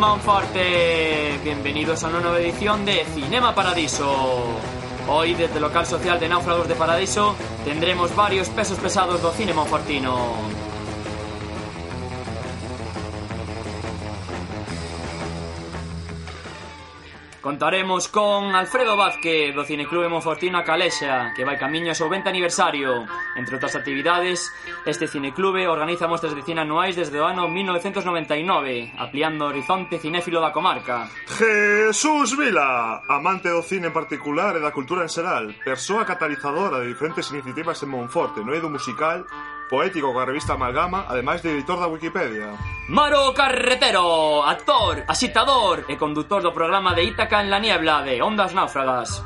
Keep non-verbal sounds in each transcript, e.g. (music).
Monforte. Bienvenidos a una nueva edición de Cinema Paradiso. Hoy, desde el local social de Náufragos de Paradiso, tendremos varios pesos pesados do cine monfortino. Contaremos con Alfredo Vázquez do Cineclube Monfortino a Calexa que vai camiño ao seu 20 aniversario. Entre outras actividades, este cineclube organiza mostras de cine anuais desde o ano 1999 Ampliando o horizonte cinéfilo da comarca. Jesús Vila, amante do cine en particular e da cultura en xeral Persoa catalizadora de diferentes iniciativas en Monforte no eido musical poético coa revista Amalgama, ademais de editor da Wikipedia. Maro Carretero, actor, asitador e condutor do programa de Ítaca en la Niebla de Ondas Náufragas.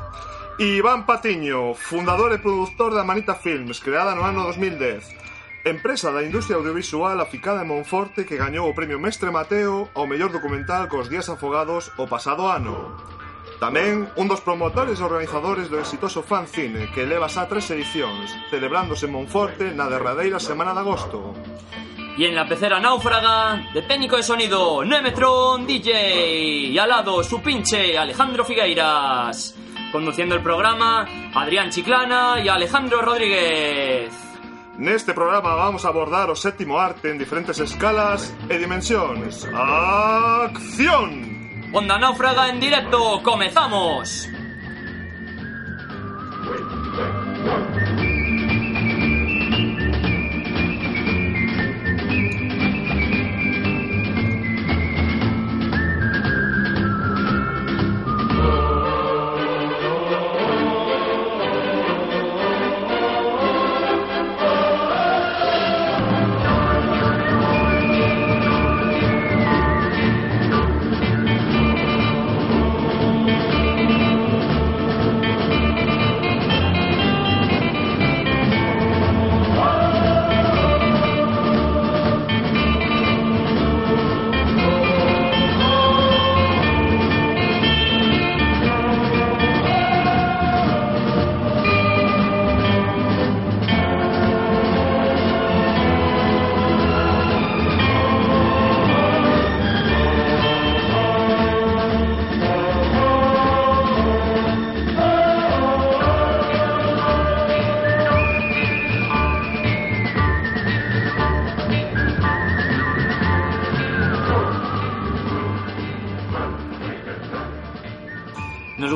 Iván Patiño, fundador e produtor da Manita Films, creada no ano 2010. Empresa da industria audiovisual aficada en Monforte que gañou o premio Mestre Mateo ao mellor documental cos días afogados o pasado ano. Tamén un dos promotores e organizadores do exitoso Fan Cine, que leva xa tres edicións, celebrándose en Monforte na derradeira semana de agosto. Y en la pecera náufraga, de técnico de sonido, Nemetron DJ. Y al lado, su pinche, Alejandro Figueiras. Conduciendo el programa, Adrián Chiclana y Alejandro Rodríguez. Neste programa vamos a abordar o sétimo arte en diferentes escalas e dimensións. ¡Acción! Onda Náufraga en directo, comezamos!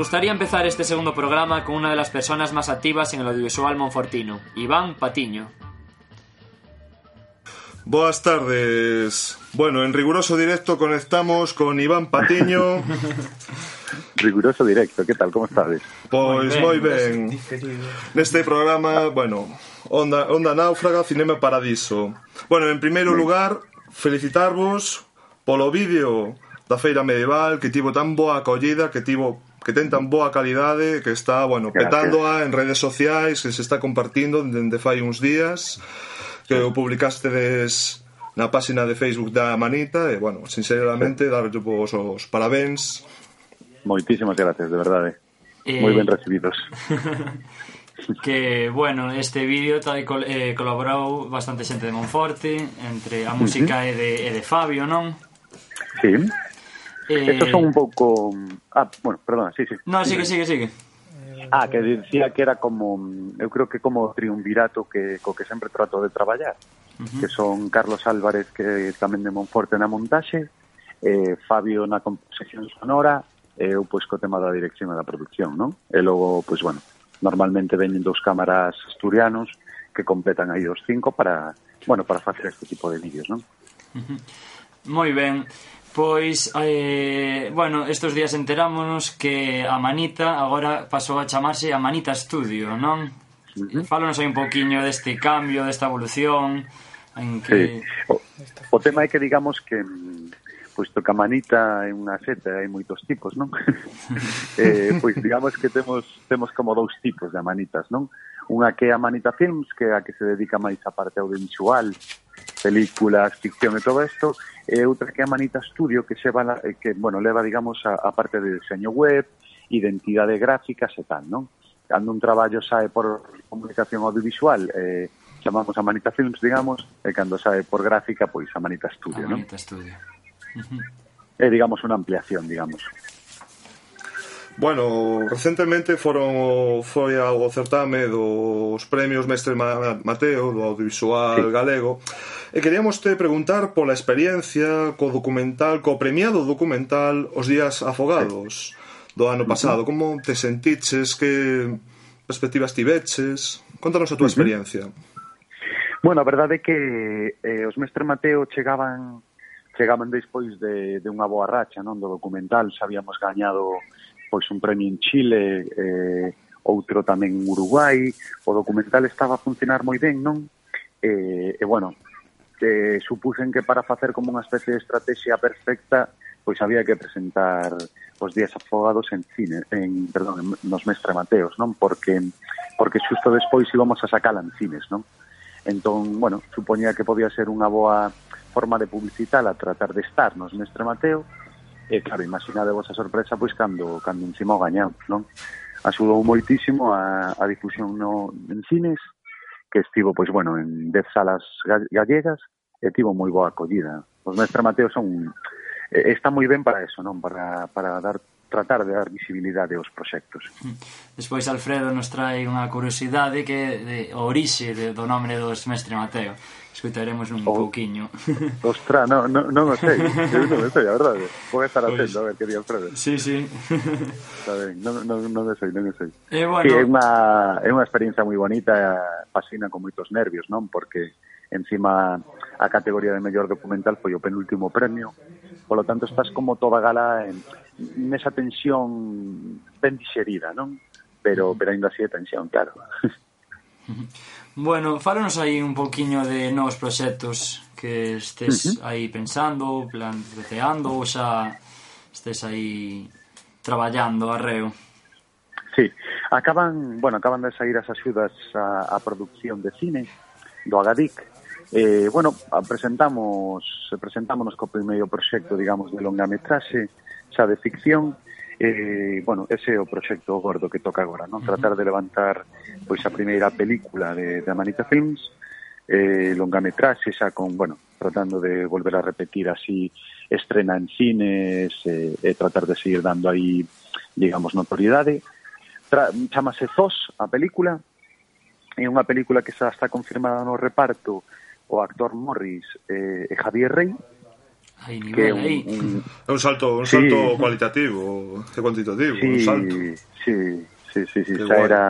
Gustaría empezar este segundo programa con una de las personas más activas en el audiovisual monfortino, Iván Patiño. Boas tardes. Bueno, en riguroso directo conectamos con Iván Patiño. (laughs) Riguroso directo, que tal, como estades? Pois moi ben. Neste programa, bueno, Onda, Onda Náufraga, Cinema Paradiso. Bueno, en primeiro lugar, felicitarvos polo vídeo da Feira Medieval que tivo tan boa acollida, que tivo que ten tan boa calidade, que está, bueno, Gracias. petándoa en redes sociais, que se está compartindo dende fai uns días, que o publicastedes na páxina de Facebook da Manita, e, bueno, sinceramente, sí. darlle os, os parabéns. Moitísimas gracias, de verdade. Eh... Moi ben recibidos. (laughs) que, bueno, este vídeo tal, col, eh, colaborou bastante xente de Monforte, entre a música uh -huh. e, de, e de Fabio, non? Sí. Eh... Estos son un poco... Ah, bueno, perdona, sí, sí. No, sigue, sigue, sigue. Ah, que dicía que era como, eu creo que como triunvirato que co que sempre trato de traballar, uh -huh. que son Carlos Álvarez, que tamén de Monforte na montaxe, eh, Fabio na composición sonora, e eu pois co tema da dirección e da producción, non? E logo, pois bueno, normalmente veñen dos cámaras asturianos que completan aí os cinco para, bueno, para facer este tipo de vídeos, non? Uh -huh. Moi ben. Pois, eh, bueno, estes días enterámonos que a Manita agora pasou a chamarse a Manita Studio, non? Uh -huh. Fálanos aí un pouquiño deste cambio, desta evolución, en que... Sí. O, o tema é que digamos que puesto que a manita é unha seta, hai moitos tipos, non? (laughs) eh, pois digamos que temos temos como dous tipos de manitas, non? Unha que é a Manita Films, que é a que se dedica máis á parte audiovisual, películas, ficción e todo isto, e outra que é a Manita Studio, que, se va, eh, que bueno, leva, digamos, a, a parte de diseño web, identidade gráficas e tal, non? Cando un traballo sae por comunicación audiovisual, eh, chamamos a Manita Films, digamos, e cando sae por gráfica, pois a Manita Studio, a Manita? Studio. Uh -huh. É, digamos, unha ampliación, digamos. Bueno, recentemente foron foi ao certame dos premios Mestre Mateo do audiovisual sí. galego e queríamos te preguntar pola experiencia co documental, co premiado documental Os días afogados do ano pasado. Uh -huh. Como te sentiches? Que perspectivas tiveches? Contanos a túa experiencia. Bueno, a verdade é que eh, os Mestre Mateo chegaban chegaban despois de, de unha boa racha non do documental, xa habíamos gañado pois un premio en Chile, eh, outro tamén en Uruguai, o documental estaba a funcionar moi ben, non? Eh, e bueno, que supusen que para facer como unha especie de estrategia perfecta, pois había que presentar os días afogados en cine, en, perdón, en, nos Mestre Mateos, non? Porque porque xusto despois íbamos a sacala en cines, non? Entón, bueno, supoñía que podía ser unha boa forma de publicitala, tratar de estar nos Mestre Mateo, E claro, imaginade vos a sorpresa pois cando cando encima o gañamos, non? Axudou moitísimo a, a difusión no, en cines, que estivo, pois, bueno, en 10 salas gallegas, e tivo moi boa acollida. Os mestre Mateo son... Está moi ben para eso, non? Para, para dar tratar de dar visibilidade aos proxectos. Hmm. Despois Alfredo nos trae unha curiosidade que é o orixe de, do nome do Mestre Mateo. Escutaremos un oh. pouquiño. (laughs) Ostra, non no, no, no sei, eu non sei, a verdade. Vou estar pois- atento pues, a ver que di Alfredo. Sí, sí. Está ben, non, non, non sei, non sei. Eh, bueno... Sí, é unha, é unha experiencia moi bonita, fascina con moitos nervios, non? Porque encima a categoría de mellor documental foi o penúltimo premio, polo tanto estás como toda gala en, nesa tensión ben digerida, non? Pero, pero ainda así é tensión, claro. (laughs) Bueno, fálanos aí un poquinho de novos proxectos que estés uh -huh. aí pensando, planteando ou xa estés aí traballando arreo. Sí, acaban, bueno, acaban de sair as axudas a, a producción de cine do Agadic, Eh, bueno, presentamos presentámonos co primeiro proxecto, digamos, de longa metraxe xa de ficción, eh, bueno, ese é o proxecto gordo que toca agora, non? Tratar de levantar pois a primeira película de, de Amanita Films, eh, longametraxe xa con, bueno, tratando de volver a repetir así estrena en cines eh, e tratar de seguir dando aí, digamos, notoriedade. Tra chamase Zos, a película, é unha película que xa está confirmada no reparto o actor Morris eh, e Javier Rey, hai nivel un, aí. Un... É un salto, un salto sí, cualitativo e cuantitativo, sí, un salto. Sí, sí, sí, sí, xa era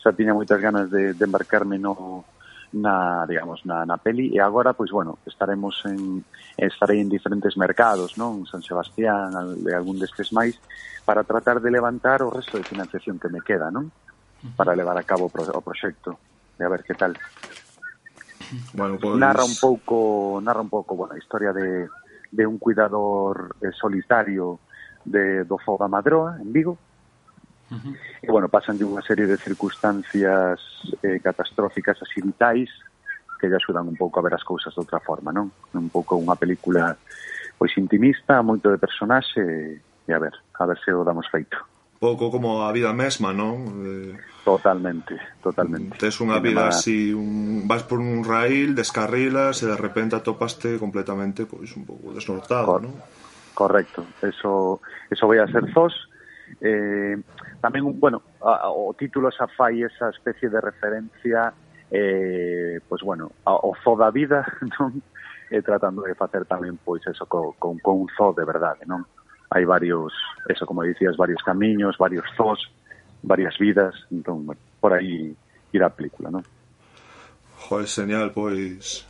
xa tiña moitas ganas de, de embarcarme no na, digamos, na, na peli e agora, pois, bueno, estaremos en estarei en diferentes mercados, non? San Sebastián, e algún destes máis para tratar de levantar o resto de financiación que me queda, non? Para levar a cabo o, proxecto e a ver que tal. Bueno, pues... Narra un pouco, narra un pouco, bueno, a historia de de un cuidador eh, solitario de, do Foga Madroa, en Vigo, Uh -huh. E, bueno, pasan de unha serie de circunstancias eh, catastróficas así vitais que lle axudan un pouco a ver as cousas de outra forma, non? Un pouco unha película pois intimista, moito de personaxe e a ver, a ver se o damos feito pouco como a vida mesma, non? Eh, totalmente, totalmente. Tes unha vida así, un, vas por un raíl, descarrilas e de repente atopaste completamente pois un pouco desnortado, Cor non? Correcto. Eso eso vai a ser Zos. Eh, tamén, bueno, a, o título xa fai esa especie de referencia eh, pois bueno, ao Zo da vida, (laughs) non? E tratando de facer tamén pois eso con, con, con un Zo de verdade, non? hai varios, eso como dicías, varios camiños, varios zoos, varias vidas, entón, bueno, por aí irá a película, non? Joder, señal, pois...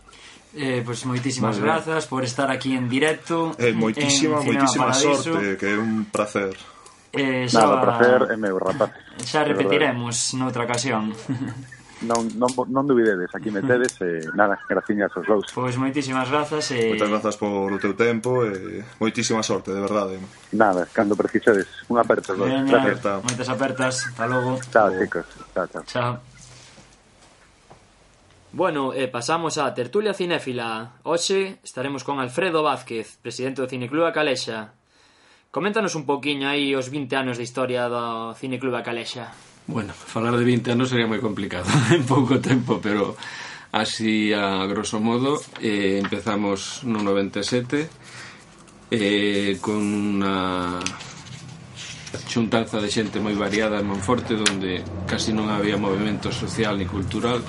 Eh, pois pues, moitísimas grazas por estar aquí en directo. Eh, moitísima, moitísima sorte, que é un placer. Eh, xa... Nada, placer é meu, rapaz. Xa repetiremos noutra ocasión. (laughs) non, non, non dubidedes, aquí (laughs) metedes e eh, nada, graciñas aos dous. Pois moitísimas grazas e... Eh... Moitas grazas polo teu tempo e moitísima sorte, de verdade. Nada, cando precisades, unha aperta. Veña, moitas apertas, hasta logo. Chao, chicos. Chao, chao. Chao. Bueno, e pasamos á tertulia cinéfila. Hoxe estaremos con Alfredo Vázquez, presidente do Cineclub A Calexa. Coméntanos un poquinho aí os 20 anos de historia do Cineclub A Calexa. Bueno, falar de 20 anos sería moi complicado (laughs) en pouco tempo, pero así a grosso modo eh, empezamos no 97 eh, con unha xuntanza de xente moi variada en Monforte donde casi non había movimento social ni cultural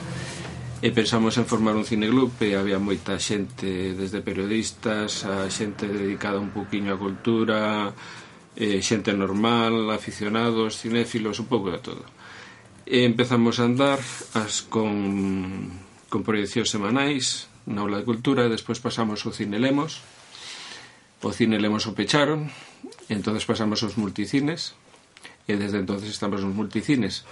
e pensamos en formar un cineclub e había moita xente desde periodistas a xente dedicada un poquinho á cultura eh, xente normal, aficionados, cinéfilos, un pouco de todo. E empezamos a andar as con, con proyeccións semanais na aula de cultura, e despois pasamos ao Cine Lemos, o Cine Lemos o pecharon, entonces pasamos aos multicines, e desde entonces estamos nos multicines.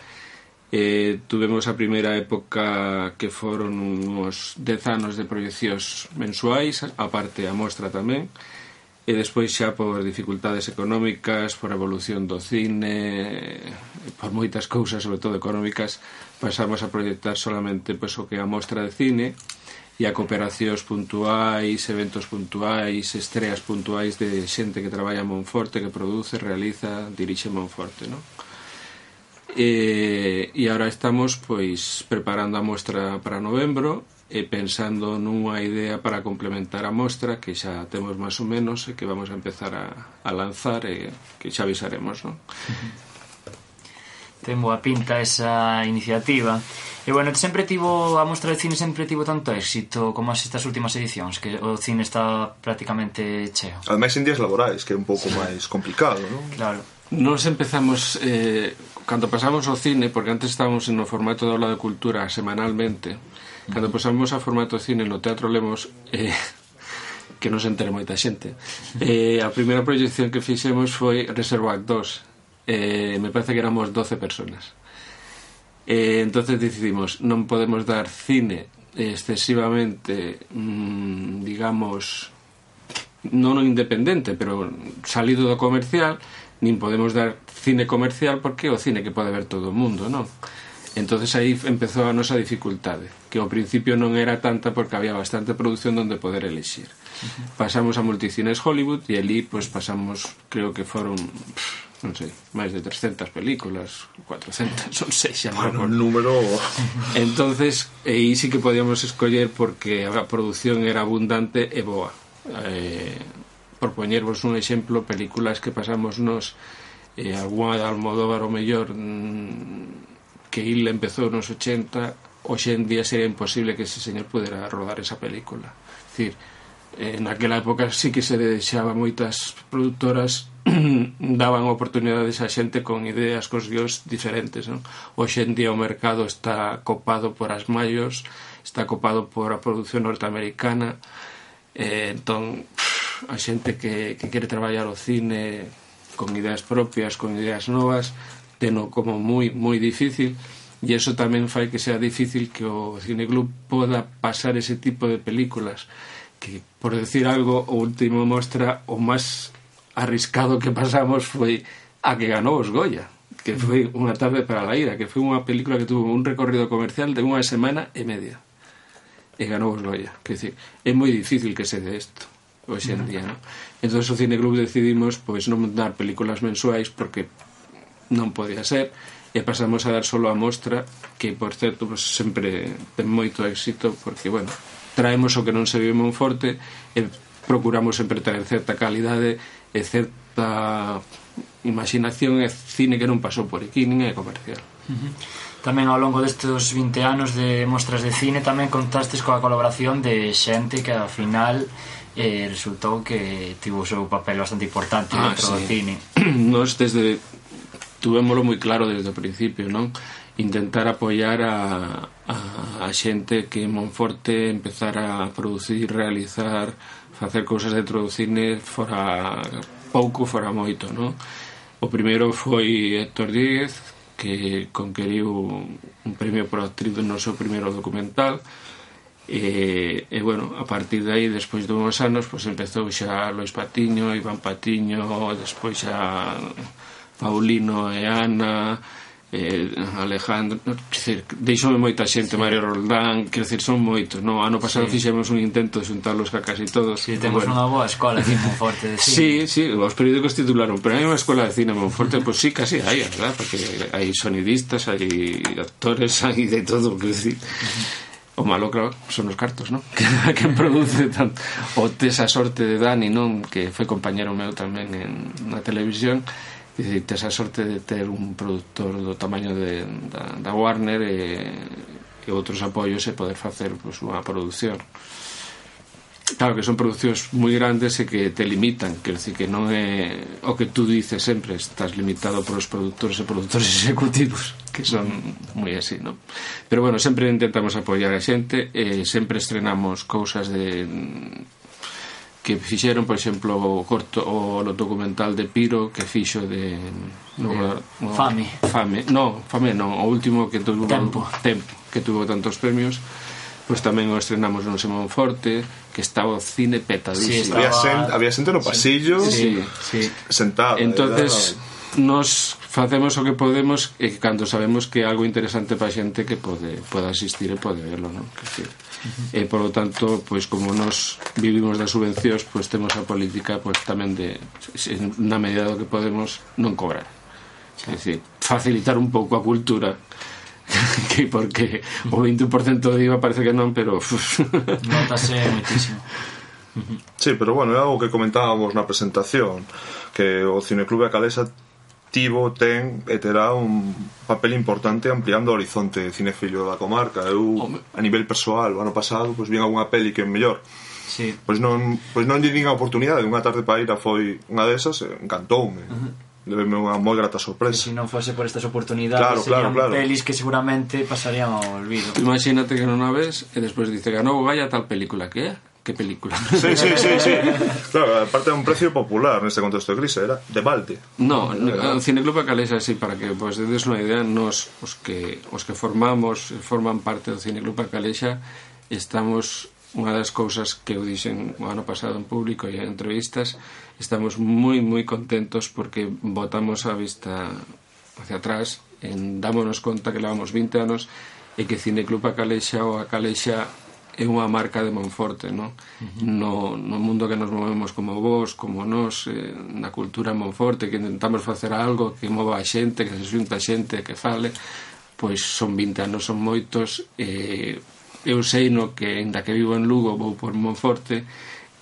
Eh, tuvemos a primeira época que foron uns 10 anos de proyeccións mensuais, aparte a mostra tamén, e despois xa por dificultades económicas, por evolución do cine, por moitas cousas, sobre todo económicas, pasamos a proyectar solamente pois, o que é a mostra de cine e a cooperacións puntuais, eventos puntuais, estreas puntuais de xente que traballa en Monforte, que produce, realiza, dirixe Monforte, non? E, e agora estamos pois preparando a mostra para novembro e pensando nunha idea para complementar a mostra que xa temos máis ou menos e que vamos a empezar a, a lanzar e que xa avisaremos, non? Ten boa pinta esa iniciativa. E bueno, sempre tivo a mostra de cine sempre tivo tanto éxito como as estas últimas edicións, que o cine está prácticamente cheo. Ademais en días laborais, que é un pouco máis complicado, non? Claro. Nos empezamos eh, cando pasamos ao cine, porque antes estábamos no formato de aula de cultura semanalmente, Cando pasamos a formato cine no Teatro Lemos eh, (laughs) que non se entere moita xente eh, a primeira proyección que fixemos foi Reservoir 2 eh, me parece que éramos 12 personas eh, entonces decidimos non podemos dar cine excesivamente mm, digamos non independente pero salido do comercial nin podemos dar cine comercial porque é o cine que pode ver todo o mundo non? entonces aí empezou a nosa dificultade que ao principio non era tanta porque había bastante produción donde poder elixir. Pasamos a multicines Hollywood e ali pues, pasamos creo que foron pff, non sei, máis de 300 películas 400, son 6 xa. Bueno, un número. (laughs) Entonces, aí sí que podíamos escoller porque a produción era abundante e boa. Eh, por poñervos un exemplo películas que pasamos nos eh, alguna de Almodóvar o mellor mm, que il empezou nos 80 hoxe en día sería imposible que ese señor pudera rodar esa película es decir, en aquela época sí que se deixaba moitas productoras (clears throat) daban oportunidades a xente con ideas, cos guións diferentes non? hoxe en día o mercado está copado por as maios está copado por a produción norteamericana eh, entón a xente que, que quere traballar o cine con ideas propias, con ideas novas teno como moi moi difícil e eso tamén fai que sea difícil que o cineclub poda pasar ese tipo de películas que, por decir algo, o último mostra o máis arriscado que pasamos foi a que ganou os Goya que foi unha tarde para a ira que foi unha película que tuvo un recorrido comercial de unha semana e media e ganou os Goya que decir, é moi difícil que se dé isto hoxe en día, non? Entón o Cineclub decidimos pois non dar películas mensuais porque non podía ser e pasamos a dar solo a mostra que por certo pues, sempre ten moito éxito porque bueno traemos o que non se vive en Monforte e procuramos sempre traer certa calidade e certa imaginación e cine que non pasou por aquí nin é comercial uh -huh. Tamén ao longo destes 20 anos de mostras de cine tamén contastes coa colaboración de xente que ao final eh, resultou que tivo o seu papel bastante importante ah, dentro sí. do cine (clears throat) Nos desde tuvémolo moi claro desde o principio, non? Intentar apoiar a, a, a xente que en Monforte empezara a producir, realizar, facer cousas dentro do cine fora pouco, fora moito, non? O primeiro foi Héctor Díez, que conqueriu un premio por actriz no seu primeiro documental, E, e bueno, a partir de aí despois de uns anos, pois empezou xa Lois Patiño, Iván Patiño despois xa Paulino e Ana eh, Alejandro decir, deixome moita xente, sí. Mario Roldán quero decir, son moitos, no? ano pasado sí. fixemos un intento de xuntarlos ca casi todos sí, temos bueno. unha boa escola aquí en Monforte de cine. sí, sí, os periódicos titularon pero hai unha escola de cine en Monforte, pois pues sí, casi hai verdad, porque hai sonidistas hai actores, hai de todo quero decir O malo, claro, son os cartos, non? (laughs) Que, que produce tanto. O tesa sorte de Dani, non? Que foi compañero meu tamén en, na televisión Dicir, tes a sorte de ter un produtor do tamaño de, da, da Warner eh, e, e outros apoios e poder facer pues, unha produción claro que son producións moi grandes e que te limitan, quero dicir que non é o que tú dices sempre, estás limitado por os produtores e produtores (laughs) executivos, que son moi así, non? Pero bueno, sempre intentamos apoiar a xente e eh, sempre estrenamos cousas de que fixeron, por exemplo, o corto o documental de Piro que fixo de no, eh, no, Fame. Fame, no, Fame non, o último que tuvo Tempo, tempo que tuvo tantos premios. Pois pues tamén o estrenamos no Semón Forte Que estaba o cine petadísimo sí, estaba... había, xente, había xente no pasillo sí, sí, sí. Sentado Entonces, era... nos facemos o que podemos e que cando sabemos que é algo interesante para a xente que pode, pode asistir e pode verlo non? Que, que, e por lo tanto pois como nos vivimos das subvencións pois temos a política pois tamén de na medida do que podemos non cobrar. É dicir, facilitar un pouco a cultura (laughs) que porque o 20% de IVA parece que non pero notase moitísimo. Sí, pero bueno, é algo que comentábamos na presentación que o Cineclube a Calesa colectivo ten e terá un papel importante ampliando o horizonte cinefilio da comarca. Eu, a nivel persoal, o ano pasado, pois vi algunha peli que é mellor. Sí. Pois non, pois non lle din a oportunidade, unha tarde para ir a foi unha desas, encantoume. Uh -huh debeme unha moi grata sorpresa. Se non fose por estas oportunidades, claro, serían claro, claro. pelis que seguramente pasarían ao olvido. Imagínate que non a ves e despois dice, ganou vaya tal película que é qué película. (laughs) Sí, sí, sí, sí. Claro, aparte de un precio popular neste contexto de crise, era de balde. No, eh, o Cineclub Bacalés así para que pues, tedes unha idea, nos os que os que formamos, forman parte do Cineclub Bacalexa, estamos unha das cousas que eu dixen o ano pasado en público e en entrevistas, estamos moi moi contentos porque botamos a vista hacia atrás, en dámonos conta que levamos 20 anos e que Cineclub Acalexa ou Acalexa é unha marca de Monforte, non? No, no mundo que nos movemos como vos, como nós, eh, na cultura Monforte, que intentamos facer algo que mova a xente, que se xunta a xente, que fale, pois son 20 anos, son moitos, eh, eu sei no que, ainda que vivo en Lugo, vou por Monforte,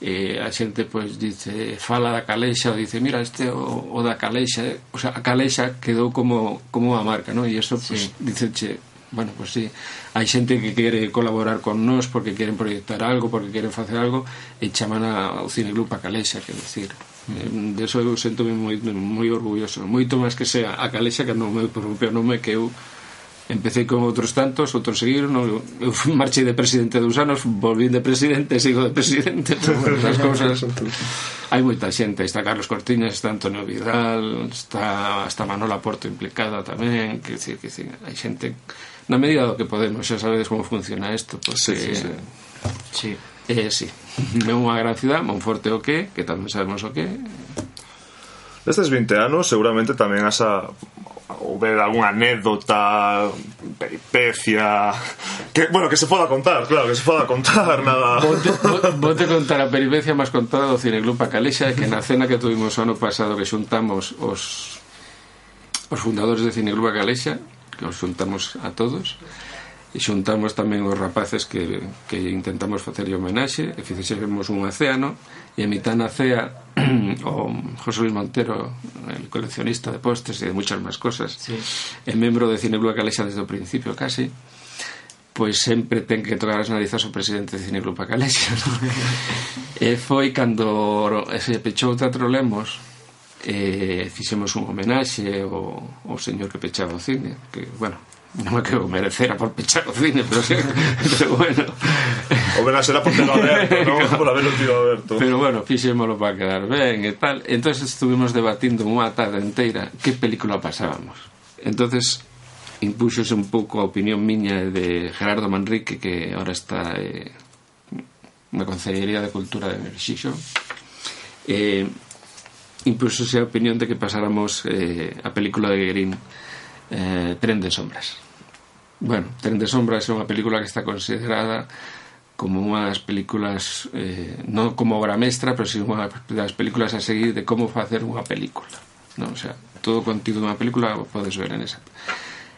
eh, a xente pois dice, fala da Calexa, ou dice, mira, este o, o da Calexa, eh, o sea, a Calexa quedou como, como unha marca, non? E eso, pois, sí. dice, che, bueno, pues sí, hai xente que quere colaborar con nós porque queren proyectar algo, porque queren facer algo e chaman ao Cine Club a Calexa, que decir, mm. de eso eu sento moi, moi orgulloso moito máis que sea a Calexa que non meu propio nome que eu empecé con outros tantos, outros seguiron, eu (laughs) marchei de presidente dos anos, volví de presidente, sigo de presidente, as cousas. Hai moita xente, está Carlos Cortiñas, está Antonio Vidal, está, está Manola Porto implicada tamén, que, que, que hai xente na medida do que podemos, xa sabedes como funciona isto, pois sí, sí, eh, sí. sí. Eh, sí. (laughs) é unha gran cidade, Monforte o que, que tamén sabemos o que. Nestes 20 anos seguramente tamén asa houber algunha anécdota, peripecia, que, bueno, que se poda contar, claro, que se poda contar, (laughs) nada. Vote, vote contar a peripecia máis contada do Cineclub Pacalexa, que na cena que tuvimos o ano pasado que xuntamos os os fundadores de Cineclub Pacalexa, que os xuntamos a todos e xuntamos tamén os rapaces que, que intentamos facer homenaxe e fixemos un océano e a mitad na cea (clears throat) o José Luis Montero el coleccionista de postres e de muchas máis cosas sí. é membro de Cineclub Calexa desde o principio casi pois sempre ten que tocar as narizas o presidente de Cineclub Acalesia ¿no? (laughs) e foi cando se pechou o Teatro Lemos eh, fixemos un homenaxe ao, ao señor que pechaba o cine que, bueno, non é que o merecera por pechar o cine pero, sí, (laughs) pero bueno. O homenaxe era por telo aberto non? (laughs) Por haberlo tido aberto. Pero bueno, fixémoslo para quedar ben e tal. Entonces estuvimos debatindo unha tarde inteira que película pasábamos. Entonces impúxose un pouco a opinión miña de Gerardo Manrique que ahora está eh, na Consellería de Cultura de Merxixo eh, impulsose a opinión de que pasáramos eh, a película de Guerín eh, Tren de Sombras. Bueno, Tren de Sombras é unha película que está considerada como unha das películas, eh, non como obra mestra, pero si sí unha das películas a seguir de como facer unha película. Non? O sea, todo o contido dunha película o podes ver en esa.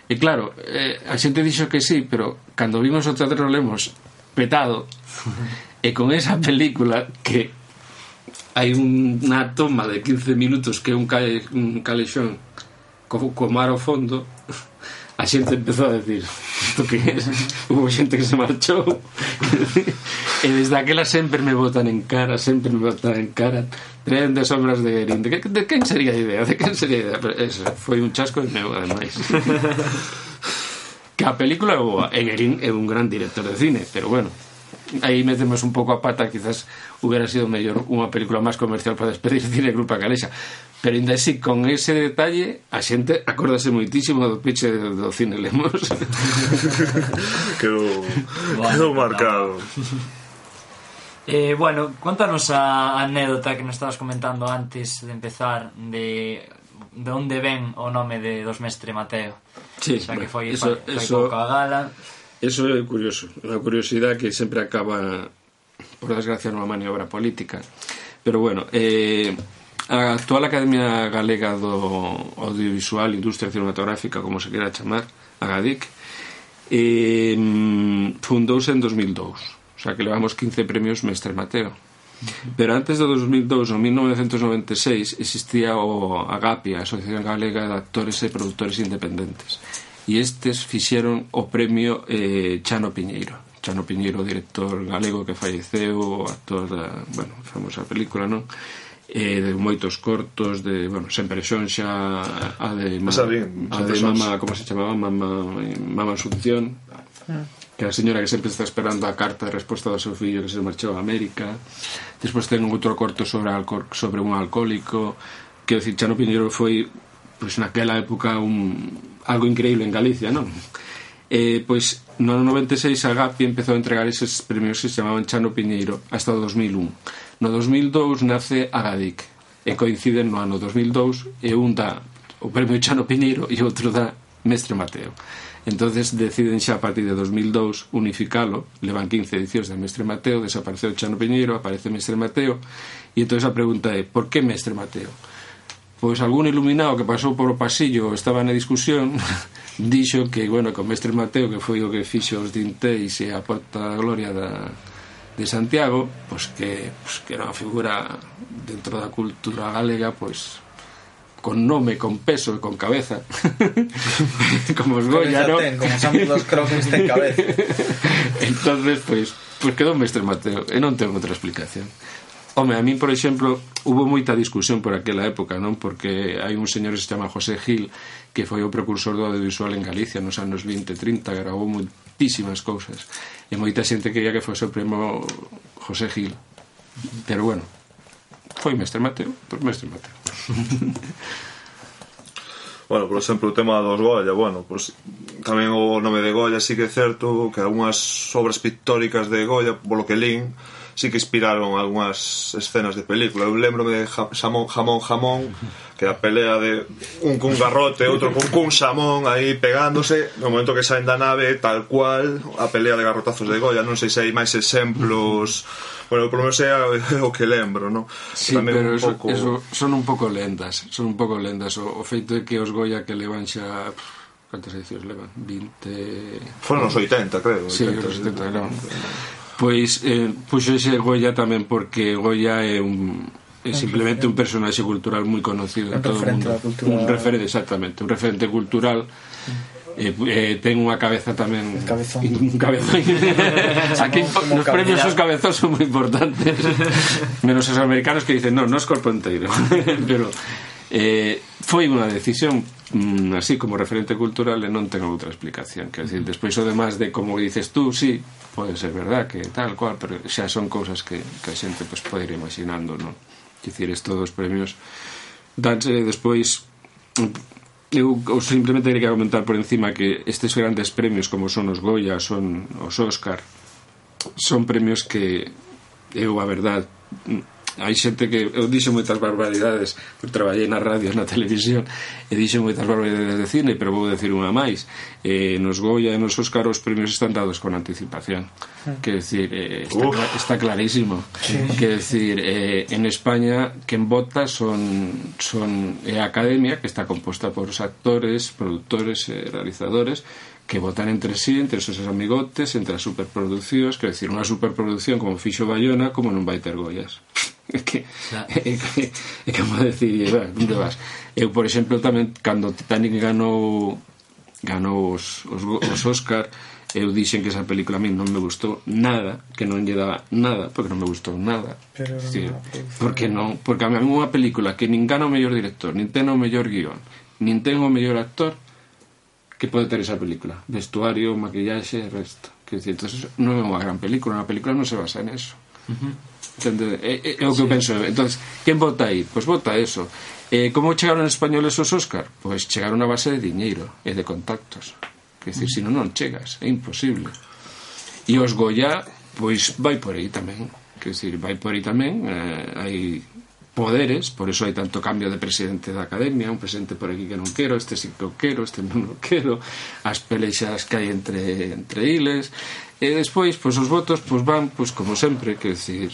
E claro, eh, a xente dixo que sí, pero cando vimos o teatro lemos petado, (laughs) e con esa película que hai unha toma de 15 minutos que é un, cale, un calexón co, co mar ao fondo (laughs) a xente empezou a decir isto que é? (laughs) hubo xente que se marchou (laughs) e desde aquela sempre me botan en cara sempre me botan en cara tren de sombras de Erin de, de, de quen sería a idea? de quen sería a idea? Pero eso, foi un chasco de meu ademais que a película é boa e Erin é un gran director de cine pero bueno aí metemos un pouco a pata, quizás hubiera sido mellor unha película máis comercial para despedir Cine Grupo Galexa. Pero ainda así, con ese detalle, a xente acórdase moitísimo do peche do Cine Lemos. (laughs) quedou, bueno, quedou marcado. Eh, bueno, contanos a anécdota que nos estabas comentando antes de empezar de de onde ven o nome de dos mestre Mateo. Sí, xa que foi, eso, foi, foi eso, a gala. Eso é curioso, unha curiosidade que sempre acaba, por desgracia, nunha maniobra política. Pero bueno, eh, a actual Academia Galega do Audiovisual Industria Cinematográfica, como se queira chamar, a GADIC, eh, fundouse en 2002. O sea que levamos 15 premios Mestre Mateo. Pero antes do 2002, no 1996, existía o AGAPI, a Asociación Galega de Actores e Productores Independentes e estes fixeron o premio eh, Chano Piñeiro. Chano Piñeiro, director galego que falleceu, actor da, bueno, famosa película, non? Eh, de moitos cortos de, bueno, sempre son xa a de, ma, bien, a de mama, como se chamaba, mama, mama Asunción, ah. que a señora que sempre está esperando a carta de resposta do seu fillo que se marchou a América. Despois ten outro corto sobre alcohol, sobre un alcohólico, que o Chano Piñeiro foi pois naquela época un algo increíble en Galicia, non? Eh, pois no ano 96 a GAPI empezou a entregar eses premios que se chamaban Chano Piñeiro hasta o 2001. No 2002 nace a GADIC e coinciden no ano 2002 e un dá o premio Chano Piñeiro e outro dá Mestre Mateo. Entonces deciden xa a partir de 2002 unificalo, levan 15 edicións de Mestre Mateo, desapareceu Chano Piñeiro, aparece Mestre Mateo, e entón a pregunta é, por que Mestre Mateo? pois algún iluminado que pasou por o pasillo estaba na discusión (laughs) dixo que, bueno, que mestre Mateo que foi o que fixo os dinteis e a porta da gloria da, de Santiago pois que, pois que era unha figura dentro da cultura galega pois con nome, con peso e con cabeza. (laughs) Como os Goya, non? Ten, como son dos croques ten cabeza. (laughs) Entonces, pois, pois quedou mestre Mateo e non ten outra explicación. Home, a min, por exemplo, hubo moita discusión por aquela época, non? Porque hai un señor que se chama José Gil que foi o precursor do audiovisual en Galicia nos anos 20 30, grabou moitísimas cousas. E moita xente quería que fose o primo José Gil. Pero bueno, foi mestre Mateo por mestre Mateo. (laughs) Bueno, por exemplo, o tema dos Goya, bueno, pois pues, tamén o nome de Goya sí que é certo que algunhas obras pictóricas de Goya, polo que lín, sí que inspiraron algunhas escenas de película. Eu lembrome de Jamón, Jamón, Jamón, que a pelea de un cun garrote, outro cun cun xamón aí pegándose, no momento que saen da nave, tal cual, a pelea de garrotazos de Goya, non sei se hai máis exemplos Bueno, por lo menos é o (laughs) que lembro, non? Sí, Tamén pero un eso, poco... eso, son un pouco lentas, son un pouco lentas. O, o feito é que os Goya que levan xa cantas edicións levan? 20... Foron os 80, creo. Sí, 80, os 70, non. Pois eh, puxose Goya tamén porque Goya é un é simplemente un personaxe cultural moi conocido en todo o mundo. Cultura... Un referente exactamente, un referente cultural. Mm. Eh, eh, ten unha cabeza tamén cabezón. un cabezón (laughs) (laughs) aquí como, nos premios os cabezos son moi importantes (laughs) menos os americanos que dicen no, non es corpo inteiro pero eh, foi unha decisión mm, así como referente cultural e non ten outra explicación que decir, despois o demás de como dices tú sí, pode ser verdad que tal cual pero xa son cousas que, que a xente pues, pode ir imaginando non? dicir, isto dos premios danse despois mm, eu simplemente quería comentar por encima que estes grandes premios como son os Goya, son os Óscar son premios que eu a verdad mm, hai xente que eu dixo moitas barbaridades eu traballei na radio, na televisión e dixo moitas barbaridades de cine pero vou decir unha máis eh, nos Goya e nos Óscar os premios están dados con anticipación. Ah. Que decir, eh, está, cla está clarísimo. Sí. que decir, eh, en España quen vota son, son é a Academia que está composta por os actores, productores e eh, realizadores que votan entre sí, entre os seus amigotes, entre as superproduccións, que decir, unha superproducción como fixo Bayona, como non vai ter Goyas é que (laughs) que é, que, é como decir, onde (laughs) vas? Eu, por exemplo, tamén cando Titanic ganou ganou os, os, os Oscar eu dixen que esa película a mí non me gustou nada, que non lle daba nada, porque non me gustou nada. Pero Decir, porque non, porque a mí unha película que nin gana o mellor director, nin ten o mellor guión, nin ten o mellor actor, que pode ter esa película? Vestuario, maquillaxe, resto. Que decir, entonces non é unha gran película, unha película non se basa en eso. Uh -huh. Entende? É, é, é o que eu penso. Entón, quen vota aí? Pois vota eso. Eh, como chegaron españoles os Óscar? Pois chegaron a base de diñeiro e de contactos. Que decir, se non, non chegas. É imposible. E os Goya, pois vai por aí tamén. Que decir, vai por aí tamén. Eh, hai poderes, por eso hai tanto cambio de presidente da academia, un presidente por aquí que non quero, este sí que o quero, este non o quero, as pelexas que hai entre, entre iles, e despois, pois os votos pois van, pois como sempre, que decir,